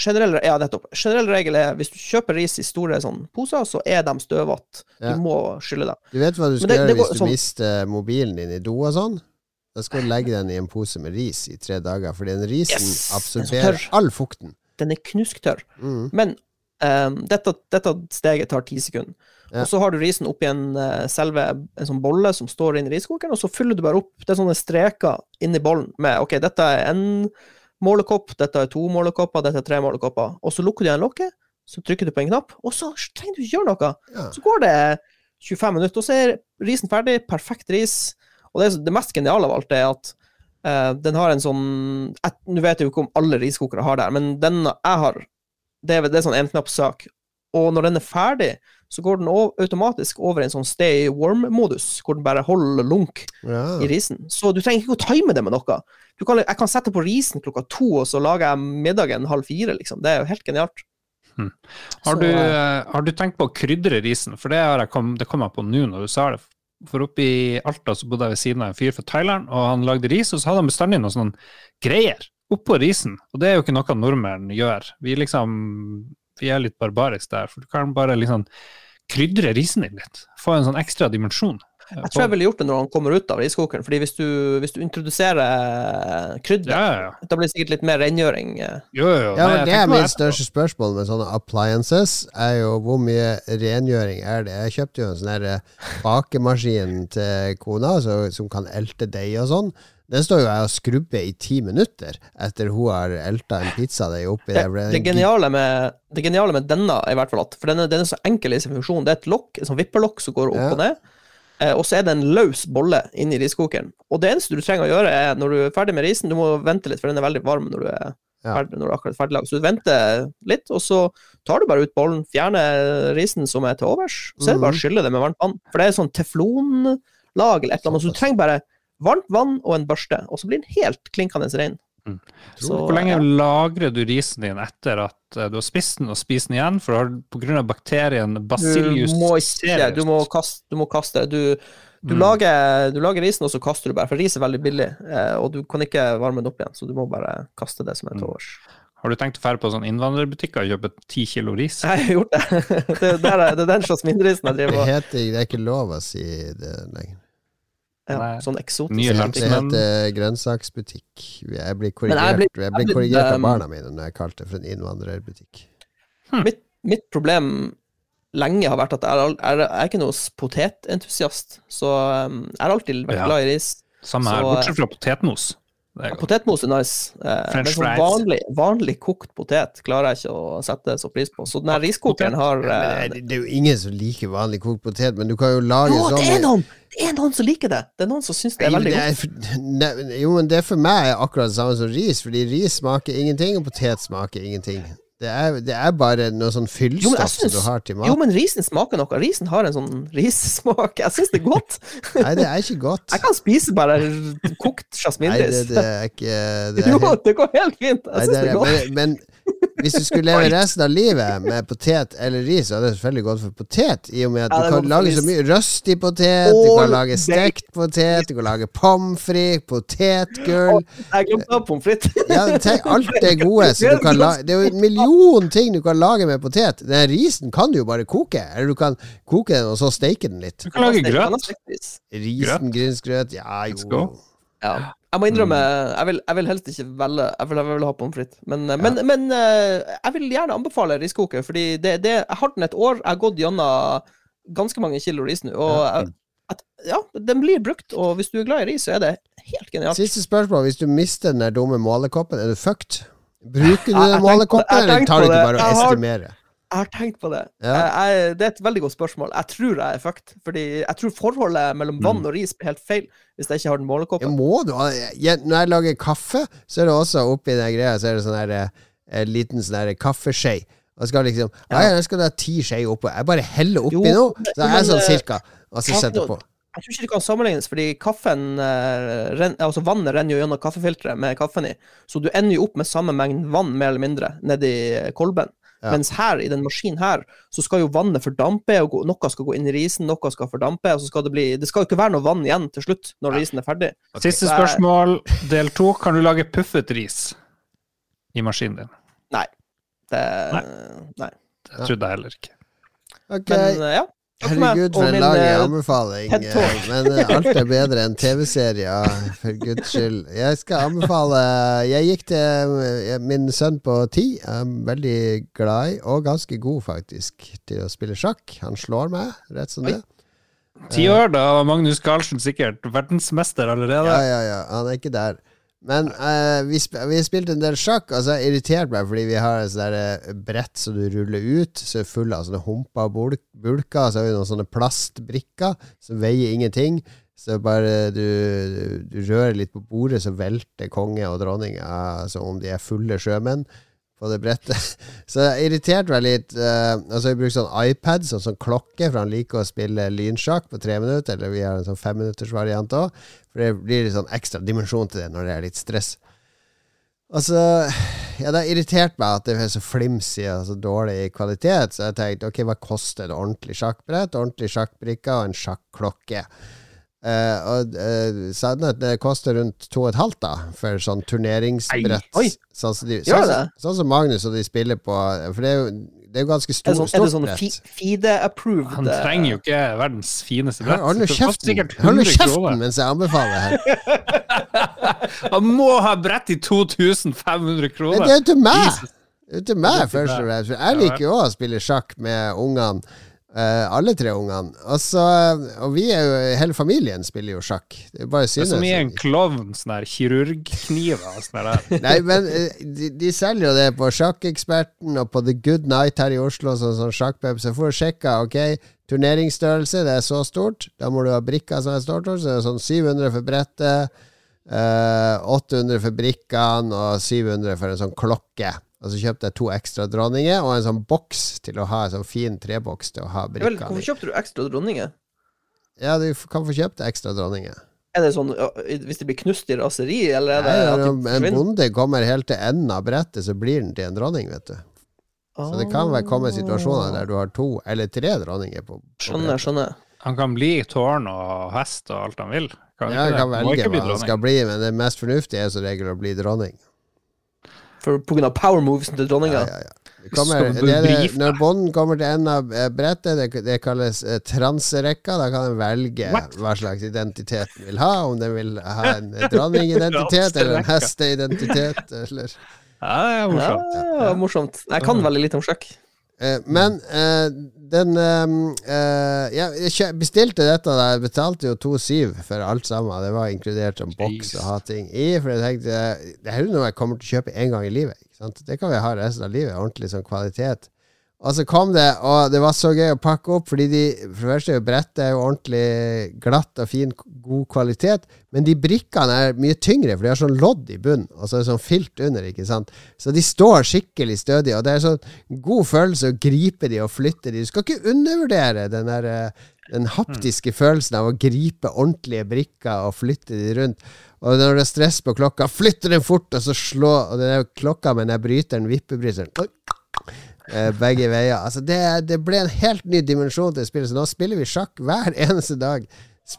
generell, ja, nettopp. Generell regel er hvis du kjøper ris i store sånn, poser, så er de støvete. Ja. Du må skylle dem. Du vet hva du skal det- gjøre det går hvis du sånn- mister mobilen din i do og sånn? Da skal du legge den i en pose med ris i tre dager, fordi den risen Yes! Er absorberer den all fukten. Den er knusktørr. Mm. Men um, dette, dette steget tar ti sekunder. Ja. Og så har du risen oppi en eh, selve en sånn bolle som står inni riskokeren, og så fyller du bare opp Det er sånne streker inni bollen med OK, dette er en målekopp, dette er to målekopper, dette er tre målekopper. Og så lukker du igjen lokket, så trykker du på en knapp, og så trenger du ikke gjøre noe. Ja. Så går det 25 minutter, og så er risen ferdig. Perfekt ris. Og det, det mest geniale av alt er at uh, den har en sånn Nå vet jeg jo ikke om alle riskokere har det, her, men den jeg har, det er, det er sånn enknappssak. Og når den er ferdig, så går den automatisk over i en sånn stay warm-modus, hvor den bare holder lunk Ja. i risen. Så du trenger ikke å time det med noe. Du kan, jeg kan sette på risen klokka to, og så lager jeg middagen halv fire, liksom. Det er jo helt genialt. Har Så, du, eh, eh, har du tenkt på å krydre risen? For det, har jeg kom, det kom jeg på nå når du sa det. For oppe i Alta så bodde jeg ved siden av en fyr fra Thailand, og han lagde ris, og så hadde han bestandig noen sånne greier oppå risen. Og det er jo ikke noe nordmenn gjør. Vi liksom Vi er litt barbariske der, for du kan bare liksom krydre risen din litt. Få en sånn ekstra dimensjon. Jeg tror jeg ville gjort det når han kommer ut av riskokeren, fordi hvis du, hvis du introduserer krydder, Ja, ja, ja. da blir det sikkert litt mer rengjøring. eh. Jo, jo, jo. Ja, men Det er mitt største spørsmål med sånne appliances, er jo hvor mye rengjøring er det. Jeg kjøpte jo en sånn eh, bakemaskin til kona så, som kan elte deig og sånn. Den står jo jeg og skrubber i ti minutter etter hun har elta en pizzadeig oppi Det, der. det, geniale med, det geniale med denne, i hvert fall at For den er, den er så enkel i sin funksjon. Det er et lokk, et sånn vippelokk som går opp Ja. og ned. Eh, og så er det en løs bolle inni riskokeren. Og det eneste du trenger å gjøre, er når du er ferdig med risen Du må vente litt, for den er veldig varm når du er ferdig, når du er akkurat ferdiglagd. Så du venter litt, og så tar du bare ut bollen, fjerner risen som er til overs, så er det bare å Mhm. skylle det med varmt vann. For det er sånn teflonlag eller et eller annet, så du trenger bare varmt vann og en børste, og så blir den helt klinkende ren. Mm. Så, Hvor lenge ja. lagrer du risen din etter at eh, du har spist den, og spist den igjen? For av bakterien basilius Du må ikke, du må kaste, du må kaste. Du, du, Mm. lager, du lager risen, og så kaster du bare, for ris er veldig billig, eh, og du kan ikke varme den opp igjen, så du må bare kaste det som er til Mm. overs. Har du tenkt å dra på sånn innvandrerbutikker og kjøpe ti kilo ris? Jeg har gjort det. Det, er der er- det er den jasminrisen jeg driver med. Det, det er ikke lov å si det lenger. Ja, Sånn eksotisk. Nye Det heter grønnsaksbutikk. Jeg blir jeg korrigert, blir- jeg blir korrigert av um, barna mine når jeg kalte det for en innvandrerbutikk. Mitt, mitt problem lenge har vært at jeg er, jeg er, jeg er ikke noe potetentusiast, så um, jeg har alltid vært glad i ris. Samme her, bortsett fra potetmos. Potetmos er nice, eh, men sånn vanlig, vanlig kokt potet klarer jeg ikke å sette så pris på. Så den her riskokeren har eh, ja, det, det er jo ingen som liker vanlig kokt potet, men du kan jo lage Jo, sånn det er noen! Det er noen som liker det! Det er noen som syns det er veldig godt. det er for, ne, jo, men det er for meg akkurat det samme som ris, fordi ris smaker ingenting, og potet smaker ingenting. Det er, det er bare noe sånn fyllstoff som du har til mat. Jo, men risen smaker noe. Risen har en sånn rissmak. Jeg syns det er godt. Nei, det er ikke godt. Jeg kan spise bare kokt Nei, det, det er ikke det er Jo, det går helt fint. Jeg syns det er, er godt. men, men hvis du skulle leve resten av livet med potet eller ris, så hadde det selvfølgelig gått for potet, i og med at Ja, du kan lage så mye røstig potet, du kan lage stekt potet, du kan lage pommes frites, potetgull Jeg glemte av pommes frites. Ja, tenk, alt det gode som du kan lage. Det er jo en million ting du kan lage med potet. Den risen kan du jo bare koke. Eller du kan koke den og så steike den litt. Du kan lage grøt. ha. Risen, grynsgrøt Ja, Let's jo. Ja. Jeg må innrømme, Mm. jeg, vil, jeg vil helst ikke velge Jeg vil, jeg vil ha pommes frites. Men, men, men eh, jeg vil gjerne anbefale riskoker, fordi det, det, jeg har den et år. Jeg har gått gjennom ganske mange kilo ris nå, og Ja. jeg, at, ja, den blir brukt. Og hvis du er glad i ris, så er det helt genialt. Siste spørsmål. Hvis du mister den der dumme målekoppen, er du fucked? Bruker du den målekoppen, eller tar du ikke bare og estimere? Jeg har tenkt på det. Ja. Jeg, jeg, det er et veldig godt spørsmål. Jeg tror jeg er fucked. Fordi jeg tror forholdet mellom vann og ris blir helt feil hvis jeg ikke har den målekoppen må du ha jeg, Når jeg lager kaffe, så er det også oppi den greia Så er det sånn der, eh, liten sånn der kaffeskje. Og skal liksom Ja, jeg skal ha ti skjeer oppå. Jeg bare heller oppi Jo, nå, så er jeg men, sånn eh, cirka. Og så setter jeg på. Jeg tror ikke det kan sammenlignes, fordi kaffen eh, altså vannet renner jo gjennom kaffefilteret med kaffen i, så du ender jo opp med samme mengde vann, mer eller mindre, nedi kolben. Ja. Mens her, i den maskinen her, så skal jo vannet fordampe, og noe skal gå inn i risen, noe skal fordampe, og så skal det bli Det skal jo ikke være noe vann igjen til slutt, når risen er ferdig. Siste spørsmål, del to. Kan du lage puffet ris i maskinen din? Det, Nei. nei. Det trodde jeg heller ikke. Okay. Men eh, ja. Herregud, for en lang eh, anbefaling. Eh. Men eh, alt er bedre enn TV-serier, for guds skyld. Jeg skal anbefale Jeg gikk til min sønn på ti. Jeg er veldig glad i, og ganske god faktisk, til å spille sjakk. Han slår meg, rett som det. Ti år, da var Magnus Carlsen sikkert verdensmester allerede. Ja, ja, ja. Han er ikke der. Men uh, vi, sp vi spilte en del sjakk, og så har jeg irritert meg fordi vi har et sånt eh, brett som du ruller ut, så er full av sånne humper og bulk bulker, og så har vi noen sånne plastbrikker som veier ingenting. Så bare du, du, du rører litt på bordet, så velter konge og dronning som om de er fulle sjømenn på det brettet. Så det irriterte meg litt. Uh, altså Jeg bruker sånn iPad som sånn klokke, for han liker å spille lynsjakk på tre minutter. Eller vi har en sånn femminuttersvariant òg. For det blir litt sånn ekstra dimensjon til det når det er litt stress. Altså, ja, det har irritert meg at det er så flimsig og så dårlig kvalitet, så jeg tenkte ok, hva koster et ordentlig sjakkbrett, ordentlig sjakkbrikke og en sjakklokke? Eh, og uh, sannheten det koster rundt to og et halvt da for sånn turneringsbrett. Oi. Sånn som de, sånn, som- sånn som Magnus og de spiller på For det er jo, det er jo ganske Er stor, det sånn, er det stort sånn brett. fi- FIDE-approved Han trenger jo ikke verdens fineste brett. Hold nå kjeften, Hold kjeften mens jeg anbefaler her. Han må ha brett i 2500 Men kroner! det er jo til meg! Det er til meg, først og fremst. Jeg liker jo å spille sjakk med ungene. Eh, alle tre ungene. Og, og vi er jo Hele familien spiller jo sjakk. Det er bare Det er som i en klovn, sånn der kirurgkniver sånn. Nei, men eh, de, de selger jo det på Sjakkeksperten og på The Good Night her i Oslo, sånn, sånn sjakkpub. Så får du sjekka, ok, turneringsstørrelse, det er så stort. Da må du ha brikker som er stort, så det er sånn 700 for brettet, uh, 800 for brikkene og 700 for en sånn klokke. Og så kjøpte jeg to ekstra dronninger og en sånn boks til å ha en sånn fin treboks til å ha brikka i. hvorfor kjøpte du ekstra dronninger? Ja, du kan få kjøpt ekstra dronninger. Er det sånn hvis det blir knust i raseri, eller er det Nei, at de en bonde kommer helt til enden av brettet, så blir den til en dronning, vet du. Så det kan vel komme situasjoner der du har to eller tre dronninger på, på Skjønner, brettet. skjønner. Han kan bli tårn og hest og alt han vil. Kan Ja, han kan velge hva han skal bli, men det mest fornuftige er som regel å bli dronning. For på grunn av power movesen til dronninga. ja, ja. ja. kommer, det det, når bonden kommer til enden av eh, brettet, det, det kalles eh, transerekka, da kan en velge What? hva slags identitet den vil ha. Om den vil ha en dronningidentitet eller en hesteidentitet. Eller. Ja, det er morsomt. Ja, morsomt. Jeg kan veldig lite om sjakk. Eh, men eh, den eh, ja, Jeg bestilte dette da. Jeg betalte jo 2,7 for alt sammen. Det var inkludert en boks og ha ting i. For jeg tenkte det her er noe jeg kommer til å kjøpe én gang i livet. Det kan vi ha resten av livet. Ordentlig sånn kvalitet. Og så kom det, og det var så gøy å pakke opp, fordi de, for det første er brettet er jo ordentlig glatt og fin, god kvalitet, men de brikkene er mye tyngre, for de har sånn lodd i bunnen, og så er det sånn filt under, ikke sant. Så de står skikkelig stødig, og det er sånn god følelse å gripe de og flytte de. Du skal ikke undervurdere den der eh, den haptiske følelsen av å gripe ordentlige brikker og flytte de rundt. Og når det er stress på klokka, flytter den fort, og så slå Og det er klokka med den der bryteren, vippebryteren Oi. Eh, begge veier. Altså det, det ble en helt ny dimensjon til spillet. Så nå spiller vi sjakk hver eneste dag.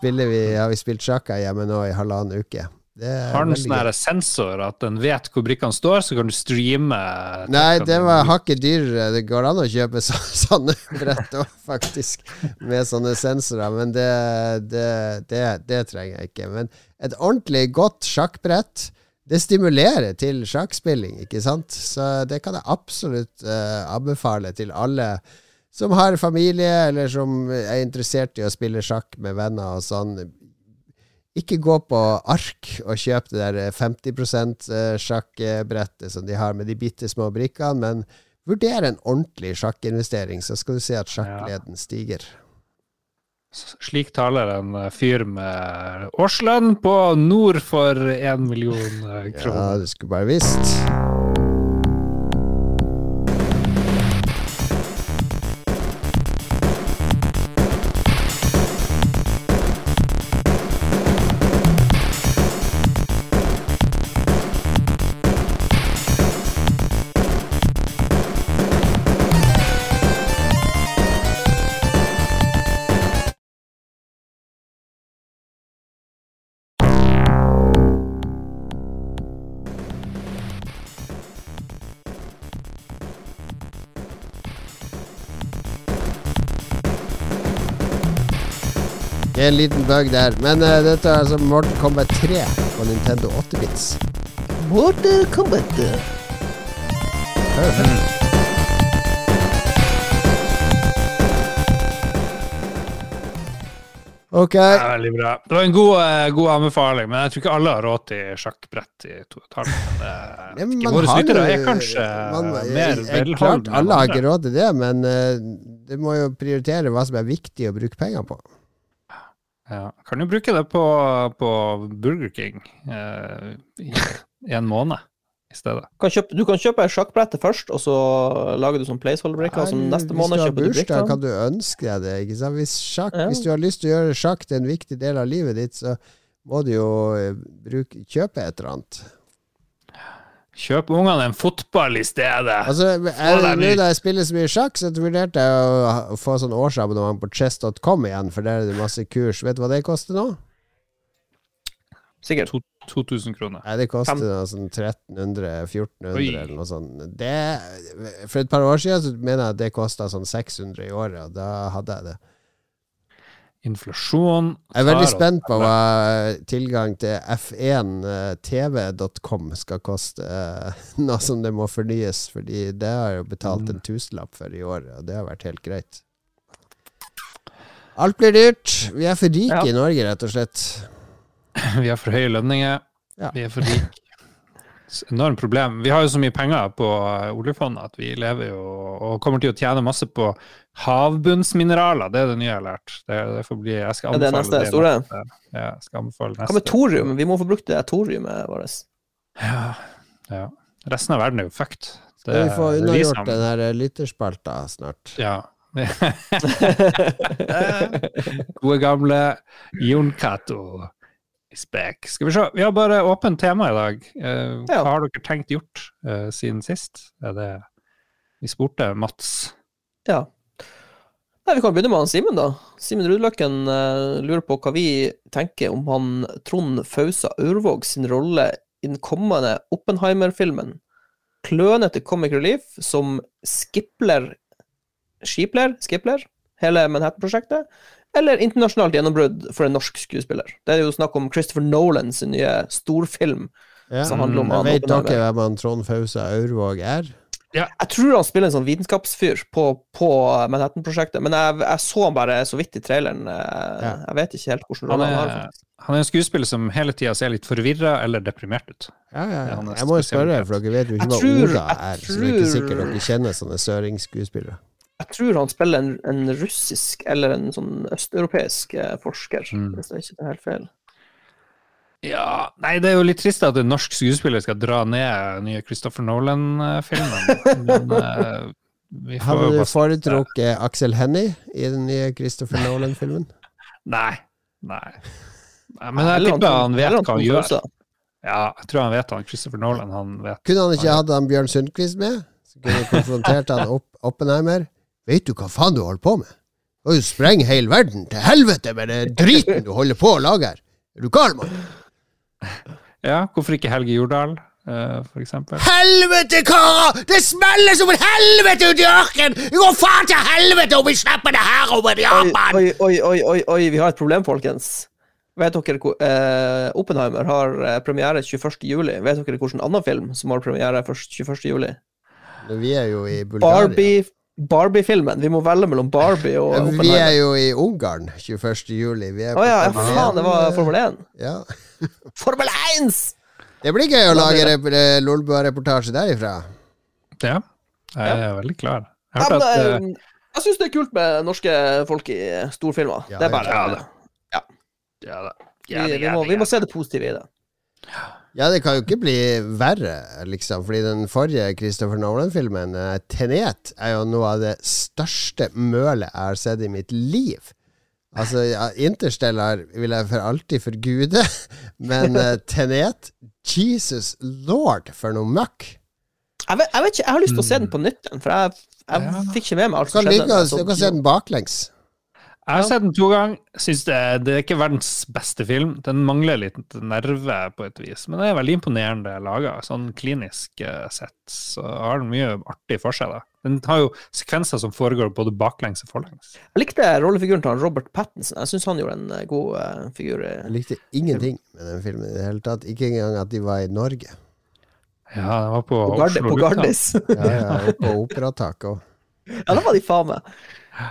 Vi, har vi spilt sjakk her hjemme nå i halvannen uke. Har den sånn sensor at den vet hvor brikkene står, så kan du streame Nei, det var hakket dyrere. Det går an å kjøpe så, sånne brett òg, faktisk. Med sånne sensorer. Men det, det, det, det trenger jeg ikke. Men et ordentlig godt sjakkbrett det stimulerer til sjakkspilling, ikke sant? Så det kan jeg absolutt uh, anbefale til alle som har familie, eller som er interessert i å spille sjakk med venner og sånn. Ikke gå på ark og kjøp det der 50% sjakkbrettet som de har med de bitte små brikkene, men vurder en ordentlig sjakkinvestering, så skal du se at sjakkleden stiger. Slik taler en eh, fyr med årslønn på nord for én million kroner. Ja, du skulle bare visst. En liten bug der. Men uh, dette er altså Morten Combat 3 på Nintendo 8-bits. Mortal Kombat. Ok. Det er veldig bra. Det var en god, eh, god anbefaling, men jeg tror ikke alle har råd til sjakkbrett i to og et halvt. Men, eh, Ja, våre snyttere, lyttere er kanskje man- mer velholdne. Alle har ikke råd til det, men uh, du må jo prioritere hva som er viktig å bruke penger på. Ja. Kan jo bruke det på, på Burger King eh, i i en måned i stedet. Kan kjøpe, du kan kjøpe sjakkbrettet først, og så lager du sånn placeholder-brikker. Og neste måned du kjøper du bursdag, brikker. kan du ønske deg det. Ikke sant? Hvis, sjakk, Ja. hvis du har lyst til å gjøre sjakk til en viktig del av livet ditt, så må du jo eh, bruke, kjøpe et eller annet. Kjøp ungene en fotball i stedet. Altså, Nå da jeg spiller så mye sjakk, så vurderte jeg å få sånn årsabonnement på chess.com igjen, for der er det masse kurs. Vet du hva det koster nå? Sikkert. 2000 kroner. Nei, det koster noe sånn 1300-1400 eller noe sånt. Det, for et par år siden så mener jeg at det kosta sånn 600 i året, og da hadde jeg det. Inflasjon Jeg er veldig spent på hva tilgang til f1tv.com skal koste, eh, nå som det må fornyes, fordi det har jeg jo betalt en tusenlapp for i år, og det har vært helt greit. Alt blir dyrt. Vi er for rike Ja. i Norge, rett og slett. Vi har for høye lønninger. Ja. Vi er for rike. Enormt problem. Vi har jo så mye penger på eh, oljefondet at vi lever jo og kommer til å tjene masse på havbunnsmineraler. Det er det nye jeg har lært. Det, det får bli, jeg skal Er det anbefale neste store? neste. Ja, jeg skal anbefale neste. Hva med thorium? Vi må få brukt det thoriumet vårt. Ja, ja. Resten av verden er jo fucked. Det, vi får det unnagjort den her lytterspalta snart? Ja. Gode gamle Jon Cato is back. Skal vi se, vi har bare åpent tema i dag. Eh, hva Ja. har dere tenkt gjort eh, siden sist? Er det Vi spurte Mats. Ja. Nei, Vi kan begynne med han Simen, da. Simen Rudløkken eh, lurer på hva vi tenker om han Trond Fausa Aurvåg sin rolle i den kommende Oppenheimer-filmen. Klønete comic relief som Skipler Skipler? Skipler? Hele Manhattan-prosjektet? Eller internasjonalt gjennombrudd for en norsk skuespiller? Det er jo snakk om Christopher Nolan sin nye storfilm Ja. som handler om jeg Vet dere hvem han Trond Fausa Aurvåg er? Jeg tror han spiller en sånn vitenskapsfyr på, på Manhattan-prosjektet, men jeg, jeg så han bare så vidt i traileren. eh, Ja. Jeg vet ikke helt hvordan Han rolle han har. er, faktisk. han er en skuespiller som hele tida ser litt forvirra eller deprimert ut. Ja, ja, ja. Jeg må jo spørre, for dere vet jo ikke Jeg hva tror- Oda er, er. Så det er ikke sikkert dere kjenner sånne søringsskuespillere. Jeg tror han spiller en, en russisk eller en sånn østeuropeisk eh, forsker, Mm. hvis jeg ikke tar helt feil. Ja, nei, det er jo litt trist at en norsk skuespiller skal dra ned nye Christopher Nolan-filmen. Men uh, vi får Hadde du foretrukket Aksel Hennie i den nye Christopher Nolan-filmen? Nei. Nei. nei men jeg tipper han vet hva han gjør. Ja, jeg tror han vet han. Christopher Nolan, han vet. Kunne han ikke hatt Bjørn Sundquist med? Så kunne han konfrontert han opp Oppenheimer. Vet du hva faen du holder på med? Du har jo sprenge hele verden til helvete med den driten du holder på å lage her! Er du gal, mann? Ja, hvorfor ikke Helge Jordal, eh, for eksempel? Helvete, karer! Det smeller som et helvete ute i ørkenen! Det går faen til helvete om vi slipper det her over Japan! oi, oi, oi, oi, oi, vi har et problem, folkens. Vet dere hvor eh, Oppenheimer har eh, premiere 21. juli? Vet dere hvilken annen film som har premiere først 21. juli? Vi er jo i Bulgaria. Barbie Barbie-filmen. Vi må velge mellom Barbie og Ja, Vi er jo i Ungarn 21. juli. Vi er Å ja, ja, faen, det var Formel 1. Ja. Formel 1! Det blir gøy å lage Lolbua-reportasje derifra. Ja, jeg er veldig klar. Jeg Ja, men, at eh, jeg syns det er kult med norske folk i storfilmer. Ja, det er bare ja, det. ja. Vi, det- vi, ja, må, vi må se det positive i det. Ja, det kan jo ikke bli verre, liksom. Fordi den forrige Christopher Nolan-filmen, eh, 'Tenet', er jo noe av det største mølet jeg har sett i mitt liv. Altså, ja, Interstellar vil jeg for alltid forgude, men uh, Tenet Jesus lord, for noe møkk! Jeg vet, jeg vet ikke, jeg har lyst til å se den på nytt igjen, for jeg, jeg Ja. fikk ikke med meg alt som skjedde. du kan se den baklengs. Jeg har sett den to ganger. Syns det, det er ikke verdens beste film. Den mangler litt nerve på et vis, men det er veldig imponerende laga. Sånn klinisk eh, sett så har den mye artig for seg. da. Den har jo sekvenser som foregår både baklengs og forlengs. Jeg likte rollefiguren til han Robert Pattinson. Jeg syns han gjorde en eh, god uh, figur. Jeg likte ingenting med den filmen i det hele tatt. Ikke engang at de var i Norge. Ja, den var på, På, Oslo på. Gardis. Ja, ja, og på operataket òg. ja, da var de faen meg.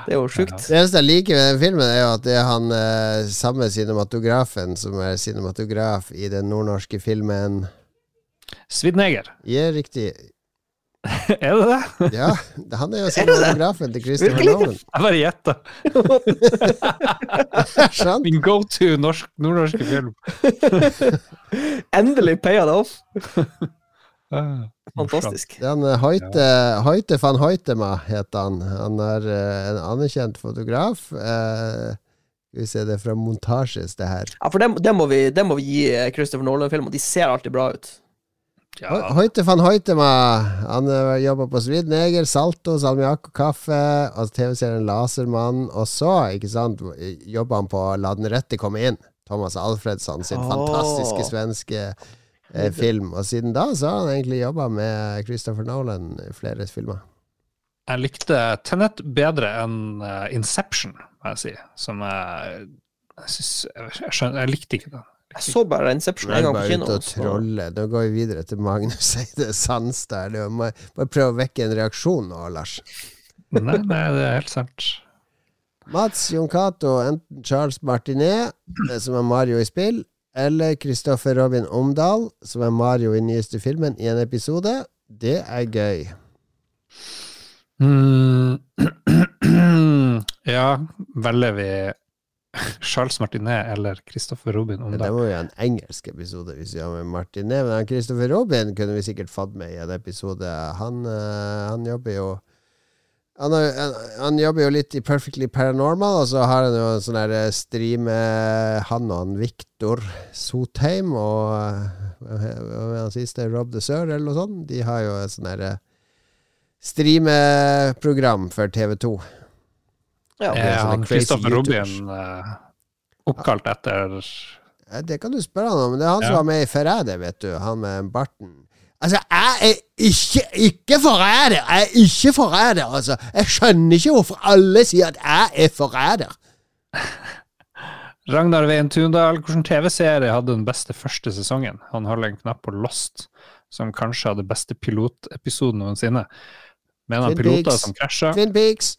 Det er jo sjukt. Det eneste jeg liker med den filmen, er jo at det er han eh, samme cinematografen som er cinematograf i den nordnorske filmen Svidneger. Ja, riktig. er det det? Ja, han er jo cinematografen til Christopher? Nolan. Jeg bare gjetta. Min go to nordnorske film. Endelig paya det off. Ah, Fantastisk. Den Han, eh, Hoite van Hoitema heter han. Han er eh, en anerkjent fotograf. Eh, vi ser det fra Montasjes, det her. Ja, for det, det, må vi, det må vi gi Christopher Nolan-filmer. De ser alltid bra ut. Ja, Hoite van Hoitema. Han jobber på Svidneger, Salto, Salmiakk og kaffe. Og TV-serien Lasermann. Og så, ikke sant, jobber han på La den rette komme inn. Thomas Alfredsson sin oh. fantastiske svenske film. Og siden da så har han egentlig jobba med Christopher Nolan i flere filmer. jeg likte Tenet bedre enn eh, Inception, må jeg si. Som jeg jeg, synes, jeg, jeg, skjønner, jeg likte ikke den. Jeg så bare Inception en gang på kino. og trolle. Nå går vi videre til Magnus Eide Sandstad. Du må bare prøve å vekke en reaksjon nå, Lars. Nei, nei, det er helt sant. Mats Jon Cato, enten Charles Martinet, eh, som er Mario i spill, eller Kristoffer Robin Omdal, som er Mario i nyeste filmen, i en episode. Det er gøy. Mm. ja, velger vi Charles Martinet eller Christopher Robin Men om det må jo ha en engelsk episode hvis vi har med Martinet. Men Kristoffer Christopher Robin kunne vi sikkert fått med i en episode. Han, eh, han jobber jo han, har, han, han jobber jo litt i Perfectly Paranormal, og så har han jo en sånn der eh, streame Han og han Viktor Sotheim og eh, hva var han siste? Rob the Sir, eller noe sånt. De har jo et sånn derre streameprogram for TV2. Ja. er Er han Kristoffer Robin eh, oppkalt etter Ja, Det kan du spørre han om. Det er han som var med i Forræder, vet du. Han med barten. Altså, jeg er ikke, ikke forræder! Jeg er ikke forræder, altså. Jeg skjønner ikke hvorfor alle sier at jeg er forræder. Ragnar Veien Tundal, hvilken TV-serie hadde den beste første sesongen? Han holder en knapp på Lost, som kanskje hadde beste pilotepisoden noensinne. Mener han piloter som krasja? Twin Peaks.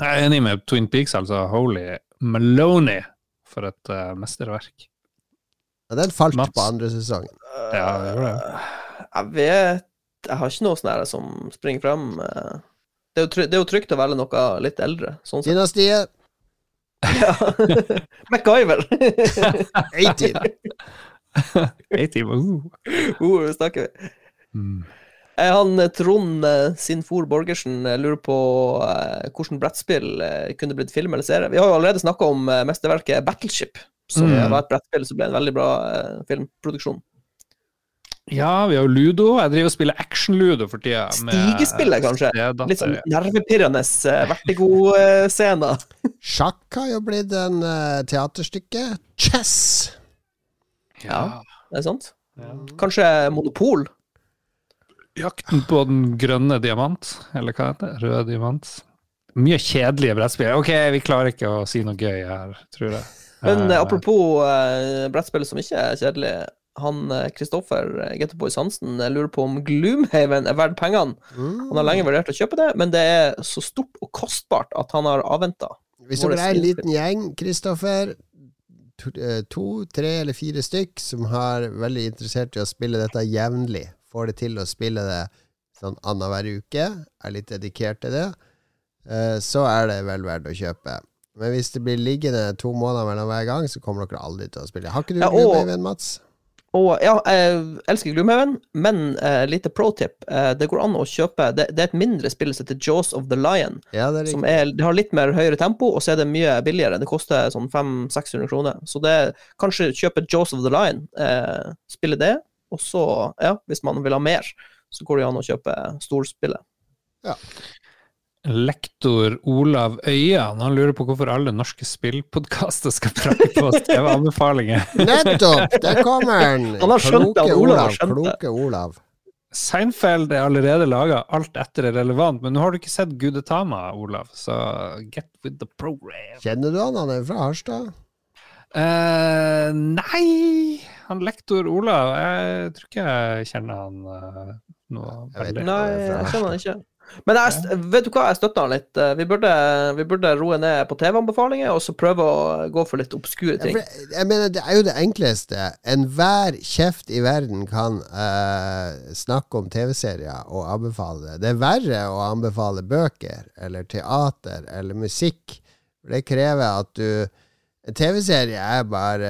Jeg er enig med Twin Peaks, altså. Holy Maloney, for et uh, mesterverk. Ja, den falt Mats. på andre sesongen. Ja, det gjorde det. Jeg vet Jeg har ikke noe sånn her som springer frem. eh. Det er, det er jo trygt å velge noe litt eldre, sånn sett. Dynastiet. Ja. MacGyver! 18. A-team, uh. uh, snakker vi. Mm. Han eh, Trond eh, Sinfor Borgersen lurer på eh, hvordan brettspill kunne blitt film eller serie. Vi har jo allerede snakka om mesterverket Battleship, som Mm. var et brettspill som ble en veldig bra eh, filmproduksjon. Ja, vi har jo Ludo. Jeg driver og spiller action-ludo for tida. Stigespillet, kanskje? stedatter, Litt sånn nervepirrende uh, vertigo-scener. Sjakk har jo blitt en uh, teaterstykke. Chess. Ja. Det er sant? Kanskje Monopol? Jakten på den grønne diamant, eller hva heter det? Røde diamant. Mye kjedelige brettspill. Ok, vi klarer ikke å si noe gøy her, tror jeg. Men eh, Eh, apropos uh, brettspill som ikke er kjedelig. Han Kristoffer Getteboys Hansen eh, lurer på om Gloomhaven er verdt pengene. Mm. Han har lenge vurdert å kjøpe det, men det er så stort og kostbart at han har avventa. Hvis dere er en liten gjeng, Kristoffer, to, eh, to, tre eller fire stykk, som har veldig interessert i å spille dette jevnlig, får det til å spille det sånn annenhver uke, er litt dedikert til det, eh, så er det vel verdt å kjøpe. Men hvis det blir liggende to måneder mellom hver gang, så kommer dere aldri til å spille. Har ikke du Ja, Gloomhaven, Mats? Og ja, jeg elsker Gloomhaven, men uh, lite pro tip. Uh, det går an å kjøpe det, det er et mindre spill som heter Jaws of the Lion. Ja, det Som er, det har litt mer høyere tempo, og så er det mye billigere. Det koster sånn 500-600 kroner. Så det kanskje kjøpe Jaws of the Lion, uh, spille det, og så, ja, hvis man vil ha mer, så går det an å kjøpe storspillet. Lektor Olav Øyan han lurer på hvorfor alle norske spillpodkaster skal prate på oss TV-anbefalinger. Nettopp! Der kommer han! Han har skjønt det, Olav. Kloke Olav. Seinfeld er allerede laga, alt etter er relevant, men nå har du ikke sett Gudetama, Olav, så get with the program. Kjenner du han? Han er fra Harstad? Uh, nei, han lektor Olav, jeg tror ikke jeg kjenner han uh, noe Jeg vet veldig. Nei, jeg kjenner han ikke. Men jeg, vet du hva, jeg støtter han litt. Eh, Vi burde, vi burde roe ned på TV-anbefalinger, og så prøve å gå for litt obskure Ja, ting. for, jeg mener, det er jo det enkleste. Enhver kjeft i verden kan uh, snakke om TV-serier og anbefale det. Det er verre å anbefale bøker eller teater eller musikk. Det krever at du TV-serie er bare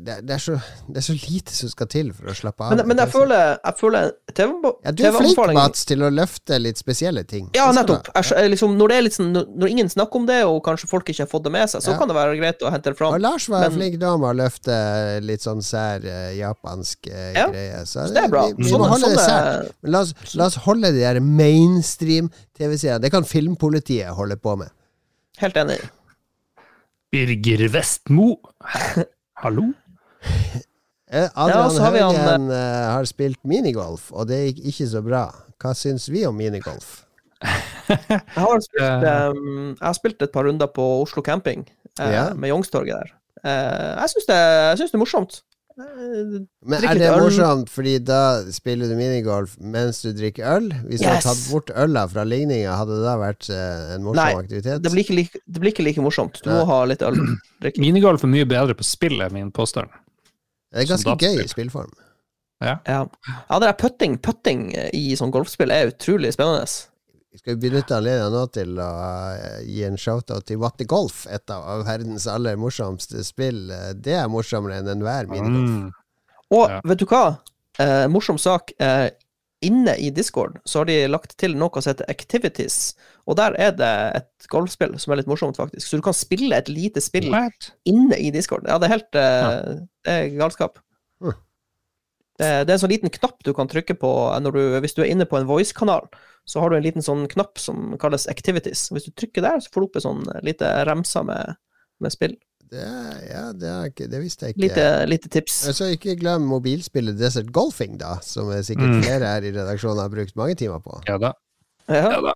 det, det, er så, det er så lite som skal til for å slappe av. Men, men jeg føler, jeg føler TV ja, Du er flink, Mats, til å løfte litt spesielle ting. Ja, nettopp. Jeg, liksom, når, det sånn, når ingen snakker om det, og kanskje folk ikke har fått det med seg, så Ja. kan det være greit å hente det Og fram. Lars var Men- flink da med å løfte litt sånn sær eh, japansk eh, Ja, greie. Så Så det er bra. Vi, vi Sånne, må holde det sært. Men la oss, la oss holde de der mainstream-TV-seriene. Det kan filmpolitiet holde på med. helt enig. Birger Vestmo. Hallo? Adrian Ja, Adrian så har vi han, Haugen eh, har spilt minigolf, og det gikk ikke så bra. Hva syns vi om minigolf? Jeg har spilt, Eh. um, jeg har spilt et par runder på Oslo camping, uh, Ja. med Youngstorget der. Uh, jeg syns det, det er morsomt. Men er det morsomt, fordi da spiller du minigolf mens du drikker øl? Hvis du hadde tatt bort øla fra ligninga, hadde det da vært eh, en morsom Nei, aktivitet? det, blir ikke like, det blir ikke like morsomt. Du Nei. må ha litt øl. Minigolf er mye bedre på spill, er min påstand. Det er ganske gøy spillform. spillform. Ja. ja, det der putting, putting i sånn golfspill er utrolig spennende. Skal vi benytte anledningen nå til å eh, gi en shout-out til What Golf, et av verdens aller morsomste spill. Det er morsommere enn enhver minigolf. Mm. Og Ja. vet du hva? Eh, morsom sak. Eh, inne i Discord så har de lagt til noe som heter Activities, og der er det et golfspill som er litt morsomt, faktisk. Så du kan spille et lite spill What? inne i Discord. Ja, det er helt eh, Det er galskap. Mm. Det, det er en sånn liten knapp du kan trykke på når du, hvis du er inne på en voice-kanal. Så har du en liten sånn knapp som kalles Activities. Hvis du trykker der, så får du opp en sånn lite remsa med, med spill. Det, ja, det, er ikke, det visste jeg ikke. Lite, lite tips. Så ikke glem mobilspillet Desert Golfing, da, som er sikkert Mm. flere her i redaksjonen har brukt mange timer på. Ja da. Ja. Ja da.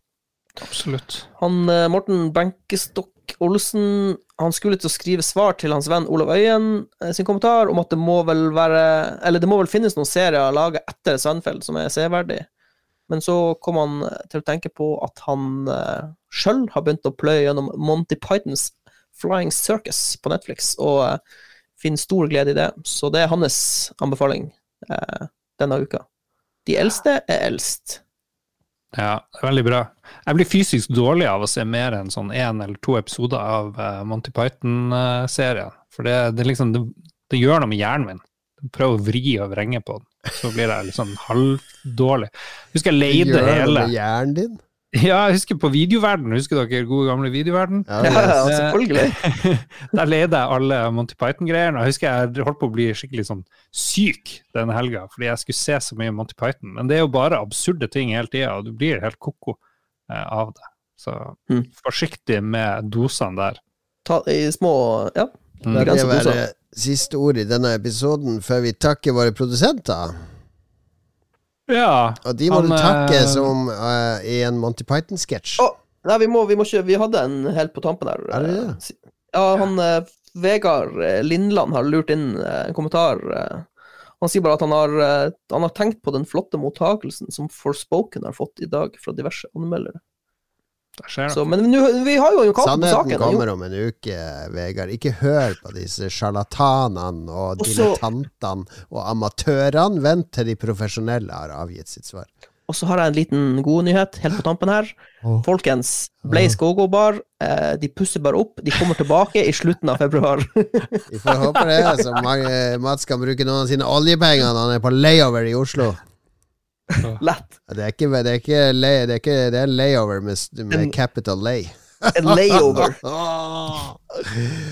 Absolutt. Han eh, Morten Benkestokk Olsen han skulle til å skrive svar til hans venn Olav Øyen eh, sin kommentar om at det må vel være Eller det må vel finnes noen serier laget etter Sandfeld som er severdig. Men så kom han eh, til å tenke på at han uh, sjøl har begynt å pløye gjennom Monty Pythons Flying Circus på Netflix, og uh, finner stor glede i det. Så det er hans anbefaling uh, denne uka. De eldste er eldst. Ja, veldig bra. Jeg blir fysisk dårlig av å se mer enn sånn én eller to episoder av Monty Python-serien. For det, det, liksom, det, det gjør noe med hjernen min. Prøver å vri og vrenge på den. Så blir jeg litt sånn halvdårlig. Husker jeg leide Gjør det hele med hjernen din? Ja, jeg husker på Videoverden. Husker dere gode gamle Videoverden? Ja, selvfølgelig. Der leide jeg alle Monty Python-greiene. Jeg husker jeg holdt på å bli skikkelig sånn syk denne helga, fordi jeg skulle se så mye Monty Python. Men det er jo bare absurde ting hele tida, og du blir helt ko-ko eh, av det. Så Mm. forsiktig med dosene der. Ta, I små Ja. Mm. Det være siste ord i denne episoden før vi takker våre produsenter. Ja. Og de må Han, du takke eh, som uh, i en Monty Python-sketsj. Oh, nei, vi må, vi må ikke Vi hadde en helt på tampen her. Er det det? Ja, han eh, Vegard eh, Lindland har lurt inn eh, en kommentar. eh. Han sier bare at han har, eh, han har tenkt på den flotte mottakelsen som Forspoken har fått i dag fra diverse anmeldere. Så, men nu, vi har jo kalt kamp på Sannheten kommer om en uke, Vegard. Ikke hør på disse sjarlatanene og dilettantene og amatørene. Vent til de profesjonelle har avgitt sitt svar. Og så har jeg en liten god nyhet helt på tampen her. Folkens, Blaze Go-Go Bar, eh, de pusser bare opp. De kommer tilbake i slutten av februar. Vi får håpe det, så mange, Mats kan bruke noen av sine oljepenger når han er på layover i Oslo. Lett. Det er ikke, det er ikke, lay, det er, ikke det er en layover med, med En- capital lay. En layover.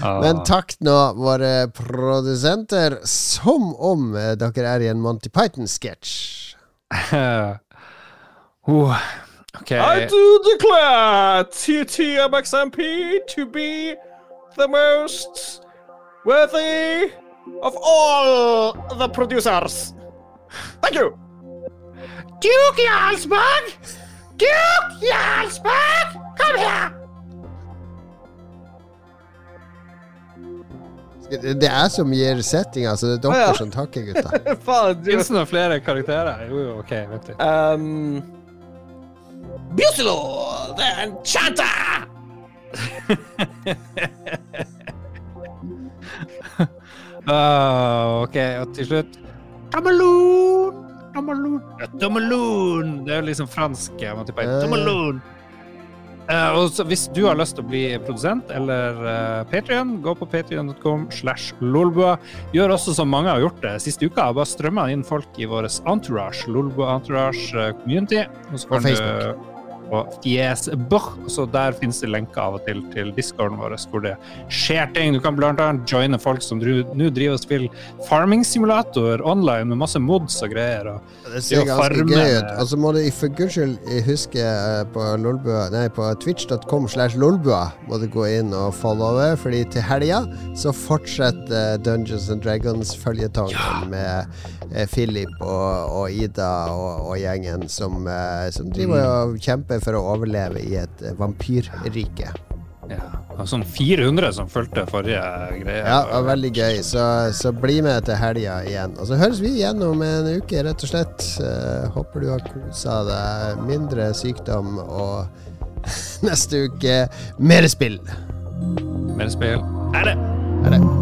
Ah. Men takk nå, våre produsenter, som om eh, dere er i en Monty Python-sketsj. uh, okay. I do declare TTMXMP to be the most worthy of all the producers. Thank you. Duke Jarlsberg! Duke Jarlsberg! Kom her! Det er som gir settinga, så det er dere ah, ja. som takker, gutta. Fins det noen flere karakterer? Jo, jo, ok, vent litt. Um, Busilo, the enchanter! uh, ok, og til slutt Tamalon! Tamalon! Det er liksom fransk. Man Ja, ja. Tamalon! Eh, og så hvis du har lyst til å bli produsent eller uh, Patrion, gå på patrion.com slash lolbua. Gjør også som mange har gjort det siste uka. Bare strømmer inn folk i vår entourage, Lolbua Entourage eh, Community. Og kan Facebook. du på Facebook. Så der finnes det lenker av og til til discorden vår hvor det skjer ting. Du kan annet joine folk som nå driver og spiller Farming Simulator online med masse mods og greier. Og Det ser ganske gøy ut. Og så må du for guds skyld huske eh, på, Lolbua, nei, på twitch.com slash lolbua må du gå inn og followe, fordi til helga så fortsetter Dungeons and Dragons-føljetongen med eh, Philip og, og Ida og, og gjengen som, eh, som driver og kjemper for å overleve i et eh, vampyrrike. ja, sånn 400 som fulgte forrige greie. Ja, det var veldig gøy. Så, så bli med til helga igjen. Og så høres vi igjen om en uke, rett og slett. Uh, håper du har kosa deg. Mindre sykdom og neste uke mer spill. Mer spill. Er det? Er det.